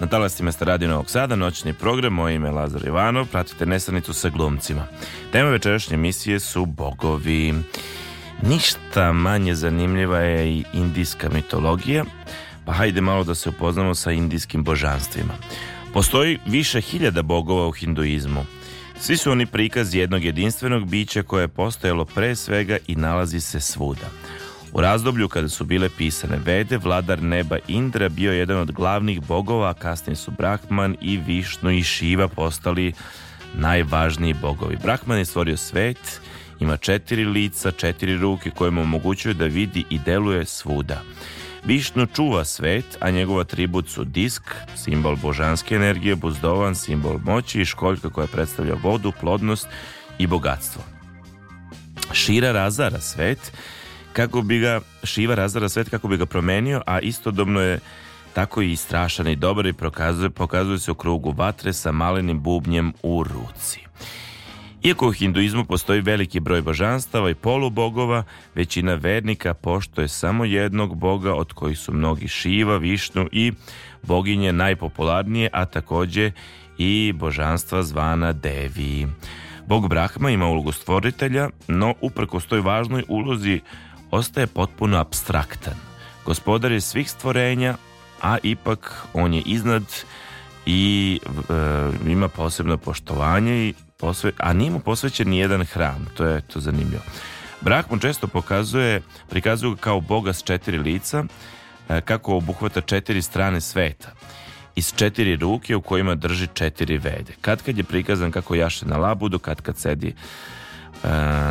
Na talastima ste Radio Novog Sada, noćni program, moje ime je Lazar Ivanov, pratite nesanicu sa glumcima. Tema večerašnje emisije su bogovi. Ništa manje zanimljiva je i indijska mitologija, pa hajde malo da se upoznamo sa indijskim božanstvima. Postoji više hiljada bogova u hinduizmu. Svi su oni prikaz jednog jedinstvenog bića koje je postojalo pre svega i nalazi se svuda. U razdoblju kada su bile pisane vede, vladar neba Indra bio je jedan od glavnih bogova, a kasnije su Brahman i Višnu i Šiva postali najvažniji bogovi. Brahman je stvorio svet, ima četiri lica, četiri ruke koje mu omogućuju da vidi i deluje svuda. Višnu čuva svet, a njegov atribut su disk, simbol božanske energije, buzdovan, simbol moći i školjka koja predstavlja vodu, plodnost i bogatstvo. Šira razara svet, kako bi ga Šiva razara svet kako bi ga promenio, a istodobno je tako i strašan i dobar i pokazuje, pokazuje se u krugu vatre sa malenim bubnjem u ruci. Iako u hinduizmu postoji veliki broj božanstava i polubogova, većina vernika poštoje samo jednog boga od kojih su mnogi Šiva, Višnu i boginje najpopularnije, a takođe i božanstva zvana Devi. Bog Brahma ima ulogu stvoritelja, no uprkos toj važnoj ulozi ostaje potpuno abstraktan. Gospodar je svih stvorenja, a ipak on je iznad i e, ima posebno poštovanje i posve, a nije mu posvećen ni jedan hram, to je to zanimljivo. Brahman često pokazuje, prikazuje ga kao boga s četiri lica, e, kako obuhvata četiri strane sveta iz četiri ruke u kojima drži četiri vede. Kad kad je prikazan kako jaše na labudu, kad kad sedi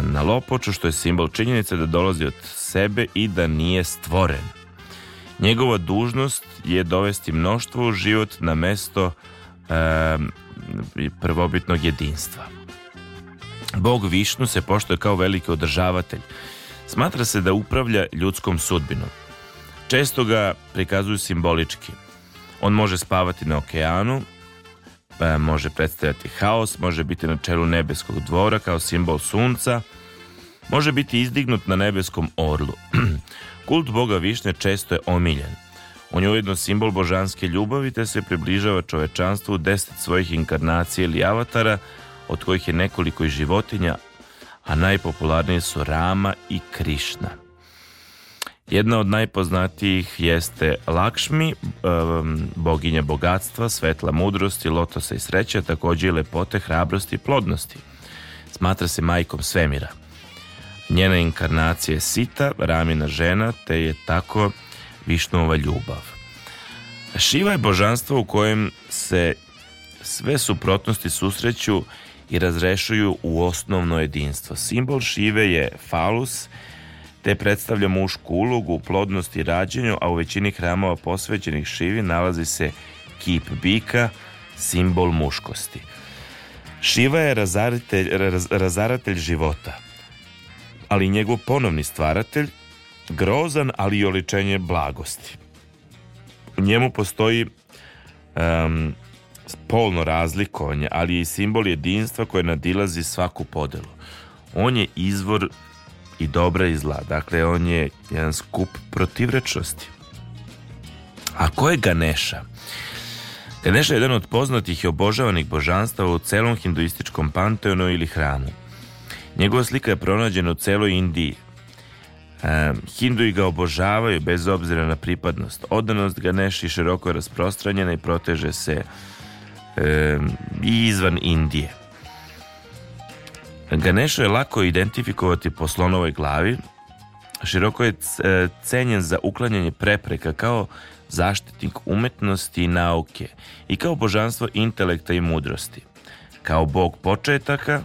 na lopoču, što je simbol činjenice da dolazi od sebe i da nije stvoren. Njegova dužnost je dovesti mnoštvo u život na mesto e, prvobitnog jedinstva. Bog Višnu se poštuje kao veliki održavatelj. Smatra se da upravlja ljudskom sudbinom. Često ga prikazuju simbolički. On može spavati na okeanu, e, može predstavljati haos, može biti na čelu nebeskog dvora kao simbol sunca, može biti izdignut na nebeskom orlu. Kult Boga Višnje često je omiljen. On je ujedno simbol božanske ljubavi te se približava čovečanstvu deset svojih inkarnacija ili avatara, od kojih je nekoliko i životinja, a najpopularniji su Rama i Krišna. Jedna od najpoznatijih jeste Lakšmi, um, boginja bogatstva, svetla mudrosti, lotosa i sreće, a također i lepote, hrabrosti i plodnosti. Smatra se majkom svemira. Njena inkarnacija je Sita, Ramina žena, te je tako Višnova ljubav. Šiva je božanstvo u kojem se sve suprotnosti susreću i razrešuju u osnovno jedinstvo. Simbol Šive je falus, te predstavlja mušku ulogu u plodnosti i rađenju, a u većini hramova posvećenih Šivi nalazi se kip bika, simbol muškosti. Šiva je razaratelj, raz- razaratelj života, ali njegov ponovni stvaratelj, grozan, ali i oličenje blagosti. U njemu postoji em, polno razlikovanje, ali i simbol jedinstva koje nadilazi svaku podelu. On je izvor i dobra i zla. Dakle, on je jedan skup protivrečnosti. A ko je Ganesha? Ganesha je jedan od poznatih i obožavanih božanstava u celom hinduističkom panteonu ili hramu. Njegova slika je pronađena u celoj Indiji. E, Hinduji ga obožavaju bez obzira na pripadnost. Odanost Ganeši široko je rasprostranjena i proteže se e, i izvan Indije. Ganesha je lako identifikovati po slonovoj glavi, široko je e, cenjen za uklanjanje prepreka kao zaštitnik umetnosti i nauke i kao božanstvo intelekta i mudrosti. Kao bog početaka,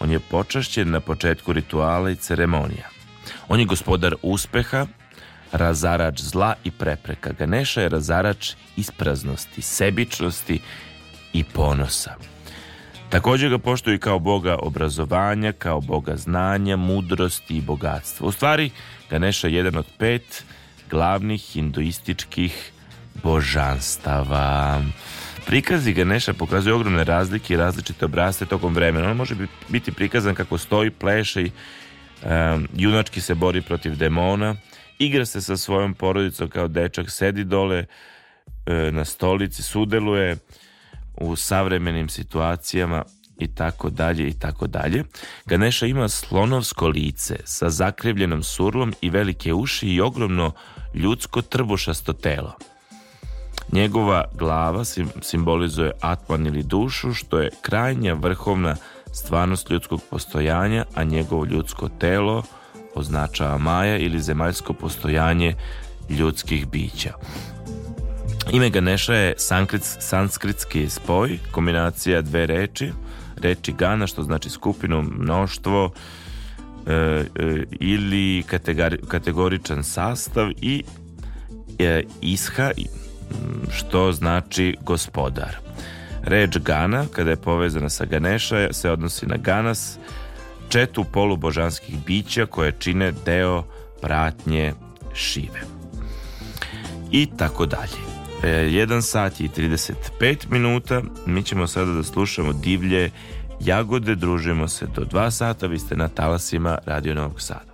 on je počašćen na početku rituala i ceremonija. On je gospodar uspeha, razarač zla i prepreka. Ganesha je razarač ispraznosti, sebičnosti i ponosa. Također ga poštuju kao boga obrazovanja, kao boga znanja, mudrosti i bogatstva. U stvari, Ganesha je jedan od pet glavnih hinduističkih božanstava. Prikazi Ganesha pokazuju ogromne razlike i različite obraste tokom vremena. On može bi- biti prikazan kako stoji, pleše i em, junački se bori protiv demona, igra se sa svojom porodicom kao dečak, sedi dole e, na stolici, sudeluje u savremenim situacijama i tako dalje i tako dalje. Ganesha ima slonovsko lice sa zakrivljenom surlom i velike uši i ogromno ljudsko trbušasto telo. Njegova glava sim- simbolizuje atman ili dušu, što je krajnja vrhovna stvarnost ljudskog postojanja, a njegovo ljudsko telo označava maja ili zemaljsko postojanje ljudskih bića. Ime Ganesha je sankrit, sanskritski spoj, kombinacija dve reči, reči Gana, što znači skupinu, mnoštvo, e, e, ili kategori- kategoričan sastav i e, isha, što znači gospodar. Reč Gana, kada je povezana sa Ganesha, se odnosi na Ganas, četu polubožanskih bića koje čine deo pratnje Šive. I tako dalje. E, 1 sat i 35 minuta. Mi ćemo sada da slušamo divlje jagode. Družimo se do 2 sata. Vi ste na talasima Radio Novog Sada.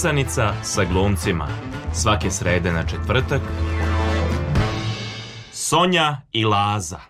Nesanica sa glumcima. Svake srede na četvrtak. Sonja i Laza.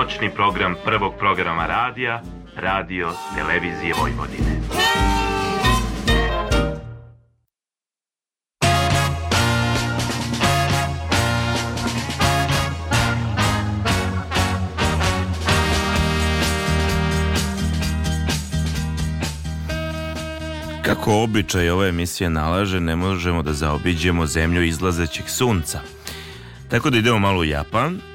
Noćni program prvog programa radija, radio, televizije Vojvodine. Kako običaj ove emisije nalaže, ne možemo da zaobiđemo zemlju izlazećeg sunca. Tako da idemo malo u Japan.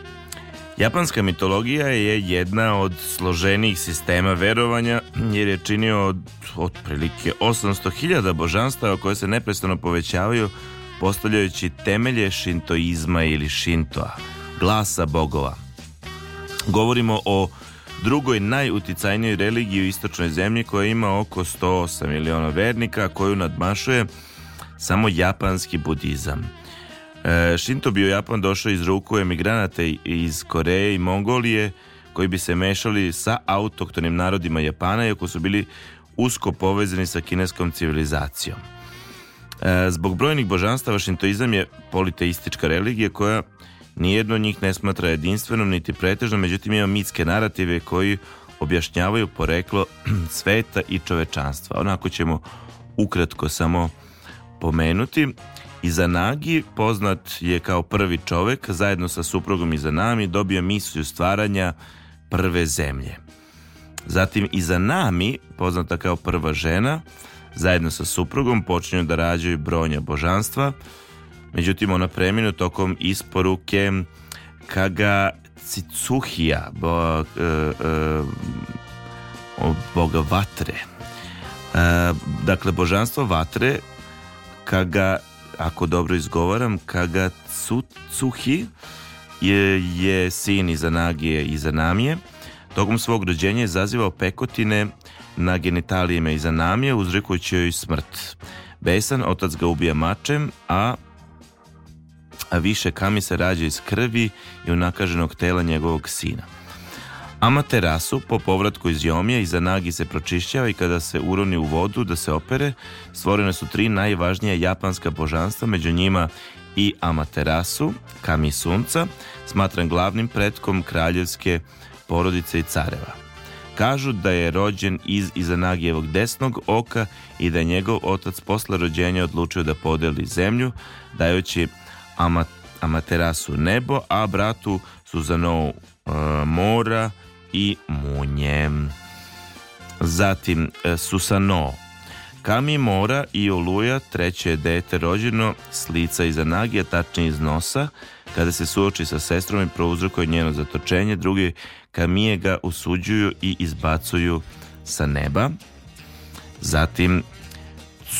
Japanska mitologija je jedna od složenijih sistema verovanja jer je činio od otprilike 800.000 božanstava koje se neprestano povećavaju postavljajući temelje šintoizma ili šintoa, glasa bogova. Govorimo o drugoj najuticajnijoj religiji u istočnoj zemlji koja ima oko 108 miliona vernika, koju nadmašuje samo japanski budizam. E, Shinto bi u Japan došao iz ruku emigranata iz Koreje i Mongolije koji bi se mešali sa autoktonim narodima Japana iako su bili usko povezani sa kineskom civilizacijom. E, zbog brojnih božanstava šintoizam je politeistička religija koja nijedno od njih ne smatra jedinstvenom niti pretežnom, međutim ima mitske narative koji objašnjavaju poreklo sveta i čovečanstva. Onako ćemo ukratko samo pomenuti. Izanagi poznat je kao prvi čovek, zajedno sa suprugom Izanami dobio misiju stvaranja prve zemlje. Zatim Izanami, poznata kao prva žena, zajedno sa suprugom počinju da rađaju brojnja božanstva, međutim ona preminu tokom isporuke Kaga Cicuhija, bo, e, e, boga vatre. E, dakle, božanstvo vatre Kaga ako dobro izgovaram, Kagatsuhi je, je sin Izanagije Izanamije. Tokom svog rođenja je zazivao pekotine na genitalijima Izanamije, uzrekujući joj smrt. Besan, otac ga ubija mačem, a a više kami se rađa iz krvi i unakaženog tela njegovog sina. Amaterasu po povratku iz Jomija iza nagi se pročišćava i kada se uroni u vodu da se opere, stvorene su tri najvažnija japanska božanstva, među njima i Amaterasu, kami sunca, smatran glavnim pretkom kraljevske porodice i careva. Kažu da je rođen iz Izanagijevog desnog oka i da je njegov otac posle rođenja odlučio da podeli zemlju, dajući Ama, Amaterasu nebo, a bratu Suzanovu e, mora i munje. Zatim e, Susano. Kami Mora i Oluja, treće je dete rođeno s lica iza nagija, tačnije iz nosa. Kada se suoči sa sestrom i prouzrokuje njeno zatočenje, drugi Kamije ga usuđuju i izbacuju sa neba. Zatim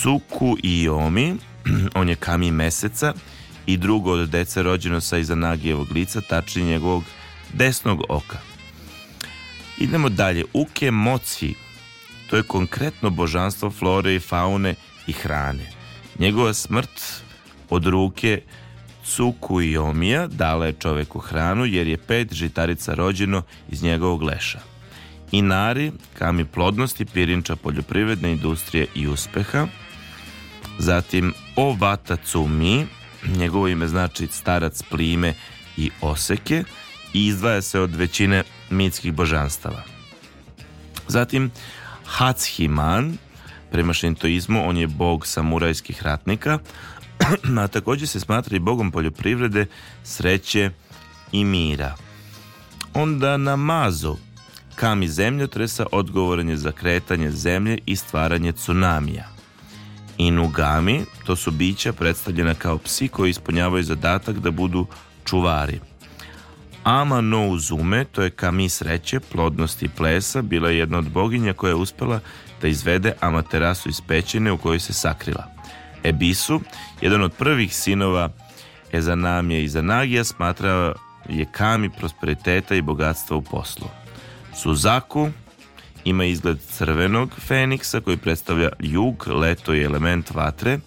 Cuku i Omi, on je Kami meseca i drugo od dece rođeno sa iza nagijevog lica, tačnije njegovog desnog oka. Idemo dalje. Uke moci. To je konkretno božanstvo flore i faune i hrane. Njegova smrt od ruke Cuku i Omija dala je čoveku hranu jer je pet žitarica rođeno iz njegovog leša. Inari, kami plodnosti, pirinča poljoprivredne industrije i uspeha. Zatim Ovata Cumi, njegovo ime znači starac plime i oseke i izdvaja se od većine mitskih božanstava. Zatim Hatshiman, prema šintoizmu, on je bog samurajskih ratnika, a također se smatra i bogom poljoprivrede, sreće i mira. Onda Namazu, kami zemljotresa, odgovoran je za kretanje zemlje i stvaranje tsunamija. Inugami, to su bića predstavljena kao psi koji ispunjavaju zadatak da budu čuvari. Ama no Uzume, to je kami sreće, plodnosti plesa, bila je jedna od boginja koja je uspela da izvede Amaterasu iz pećine u kojoj se sakrila. Ebisu, jedan od prvih sinova Ezanamije i Zanagija, smatrao je kami prosperiteta i bogatstva u poslu. Suzaku ima izgled crvenog feniksa koji predstavlja jug, leto i element vatre.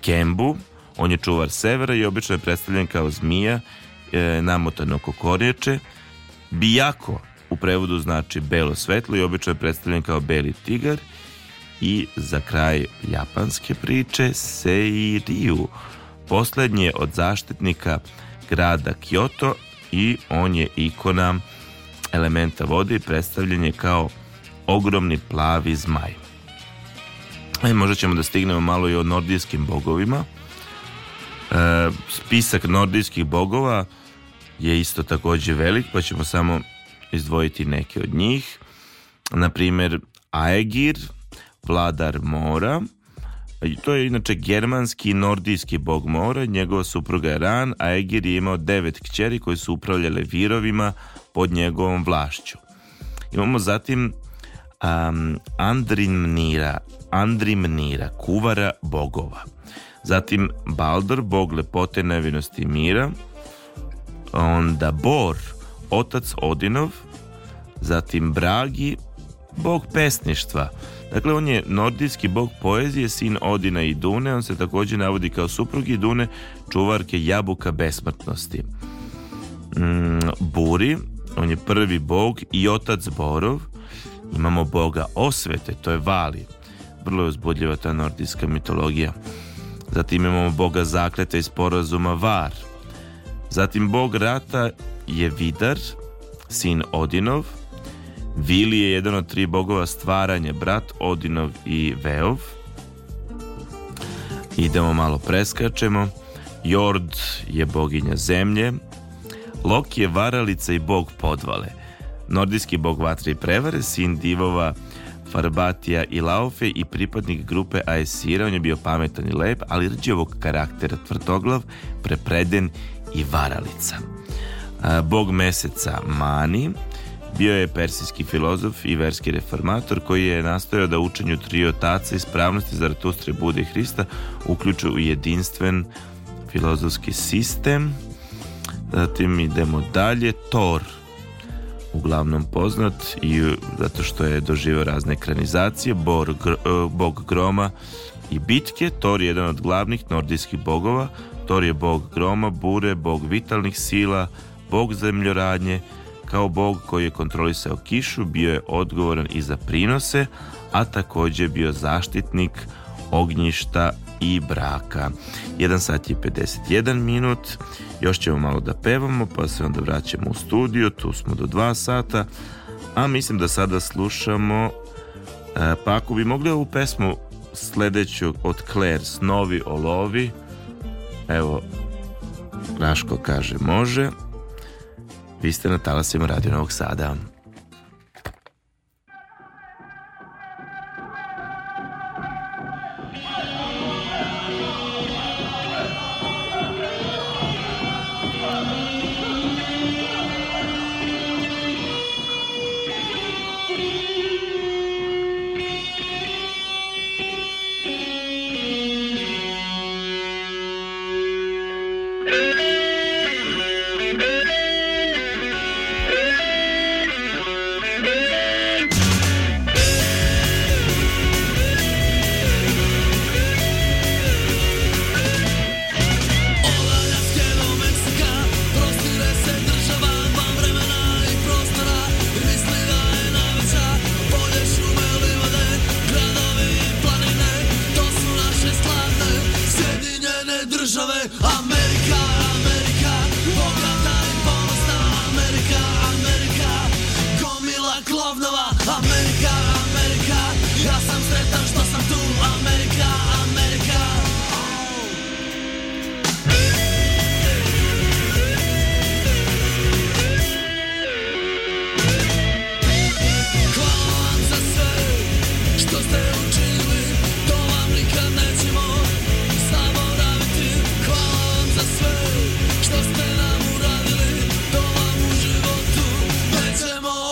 Kembu, on je čuvar severa i obično je predstavljen kao zmija e, namotano oko korječe. Bijako u prevodu znači belo svetlo i obično je predstavljen kao beli tigar. I za kraj japanske priče Seiriju, poslednji od zaštitnika grada Kyoto i on je ikona elementa vode i predstavljen je kao ogromni plavi zmaj. E, možda ćemo da stignemo malo i o nordijskim bogovima. E, spisak nordijskih bogova je isto takođe velik, pa ćemo samo izdvojiti neke od njih. Na primjer, Aegir, vladar mora. I To je inače germanski i nordijski bog mora, njegova supruga je Ran, a Egir je imao devet kćeri koji su upravljale virovima pod njegovom vlašću. Imamo zatim um, Andrimnira, Andrimnira, kuvara bogova. Zatim Baldur, bog lepote, nevinosti i mira. Onda Bor, otac Odinov. Zatim Bragi, bog pesništva. Dakle, on je nordijski bog poezije, sin Odina i Dune. On se također navodi kao suprugi Dune, čuvarke jabuka besmrtnosti. Mm, Buri, on je prvi bog i otac Borov. Imamo boga osvete, to je Vali. Vrlo je uzbudljiva ta nordijska mitologija. Zatim imamo boga zakleta i sporazuma Var. Zatim bog rata je Vidar, sin Odinov. Vili je jedan od tri bogova stvaranje, brat Odinov i Veov. Idemo malo preskačemo. Jord je boginja zemlje. Loki je varalica i bog podvale. Nordijski bog vatre i prevare, sin divova Farbatija i Laufe i pripadnik grupe Aesira. On je bio pametan i lep, ali rđevog karaktera, tvrdoglav, prepreden i varalica. Bog meseca Mani bio je persijski filozof i verski reformator koji je nastojao da učenju tri otaca ispravnosti Zaratustre, Bude i Hrista uključu u jedinstven filozofski sistem. Zatim idemo dalje. Thor, uglavnom poznat i zato što je doživio razne ekranizacije, bor, e, bog groma i bitke. Thor je jedan od glavnih nordijskih bogova. Thor je bog groma, bure, bog vitalnih sila, bog zemljoradnje, kao bog koji je kontrolisao kišu, bio je odgovoran i za prinose, a također bio zaštitnik ognjišta i braka. 1 sat je 51 minut, još ćemo malo da pevamo, pa se onda vraćamo u studio, tu smo do 2 sata, a mislim da sada slušamo, e, pa ako bi mogli ovu pesmu sledeću od Claire, Snovi o lovi, evo, Raško kaže može, vi ste na talasima Radio Novog Sada.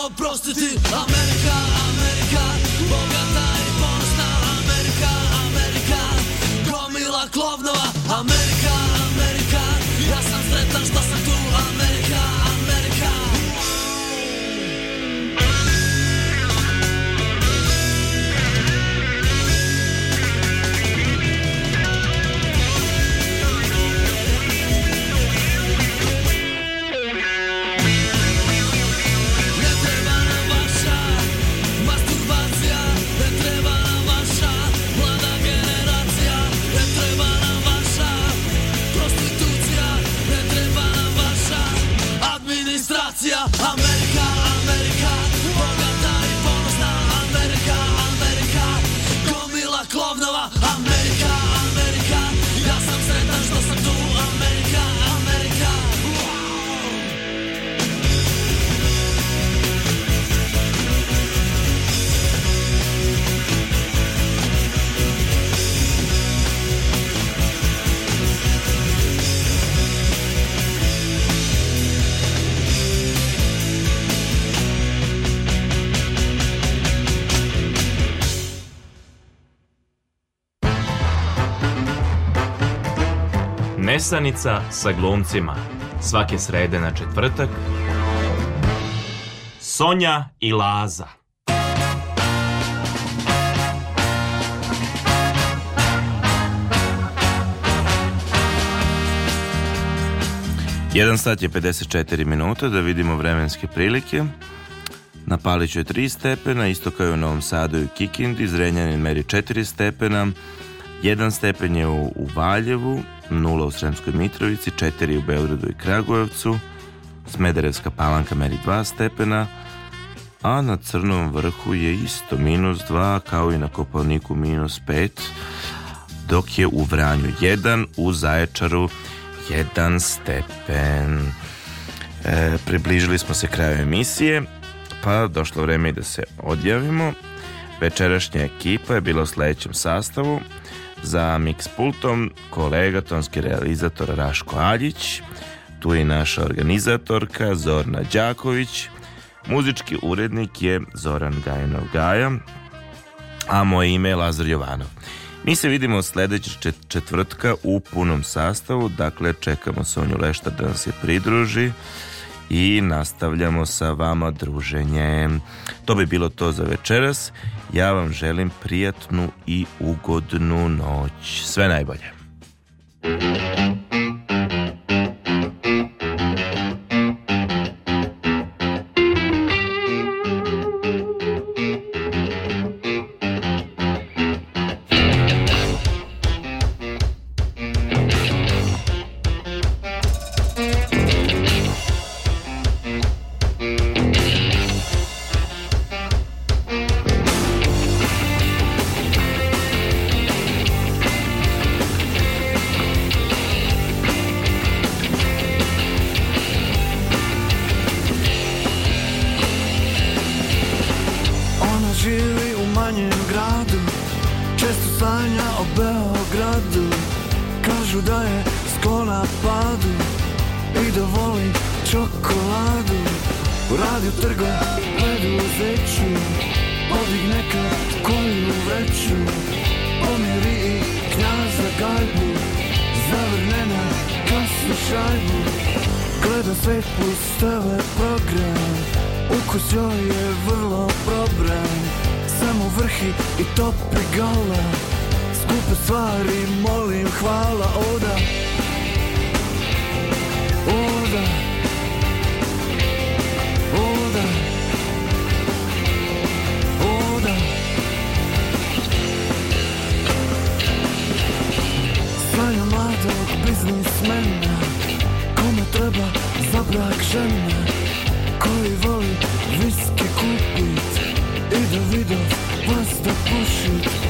prostitute America, America. Nesanica sa glumcima. Svake srede na četvrtak. Sonja i Laza. Jedan sat je 54 minuta, da vidimo vremenske prilike. Na Paliću je 3 stepena, isto kao i u Novom Sadu i Kikindi, Zrenjanin meri 4 stepena, 1 stepen je u, u Valjevu, 0 u Sremskoj Mitrovici, 4 u Beogradu i Kragujevcu, Smederevska palanka meri 2 stepena, a na Crnom vrhu je isto minus 2, kao i na Kopalniku minus 5, dok je u Vranju 1, u Zaječaru 1 stepen. E, približili smo se kraju emisije, pa došlo vreme i da se odjavimo. Večerašnja ekipa je bila u sledećem sastavu. Za mix pultom kolega, tonski realizator Raško Aljić, tu je naša organizatorka Zorna Đaković, muzički urednik je Zoran Gajanov Gaja, a moje ime je Lazar Jovanov. Mi se vidimo sledećeg čet- četvrtka u punom sastavu, dakle čekamo Sonju Leštar da nam se pridruži i nastavljamo sa vama druženje. To bi bilo to za večeras. Ja vam želim prijatnu i ugodnu noć. Sve najbolje. Kažu da je sklona padu I da voli čokoladu. U radiju trga preduzeću Podigne kad koju vreću. Pomiri i knjaza gajbu Zavrne na kasnu šajbu. Gleda svet plus TV program Ukus joj je vrlo probran. Samo vrhi i topi gala Skupe stvari molim hvala Oda. Oda. Oda. Oda. Sanja mladog biznismena Kome treba za brak žena Koji voli viski kupit I da vidov vas da pušit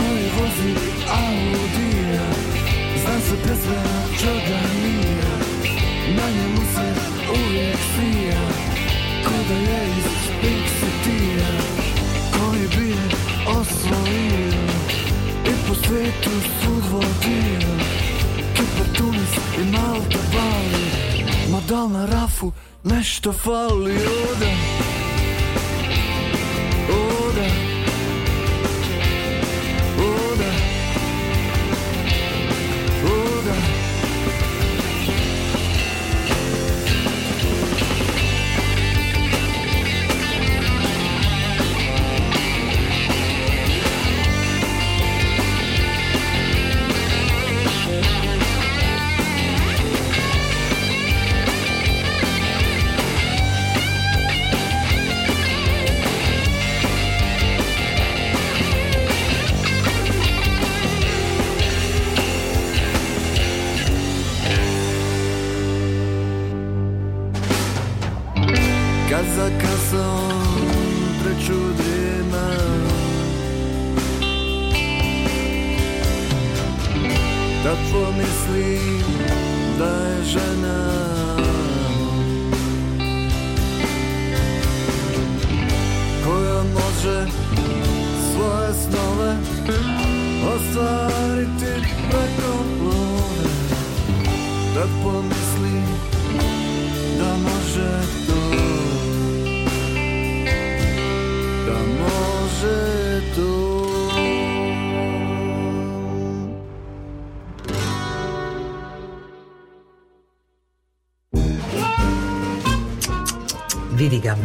Koji vozi Audija Zna se pjesme Čoganija Na njemu se uvijek svija. Ko da je iz City-a Koji bi je osvojio. I po svijetu svud vodio. Kipar, Tunis i Malta, Bali. Ma dal na rafu nešto fali? Oda Oda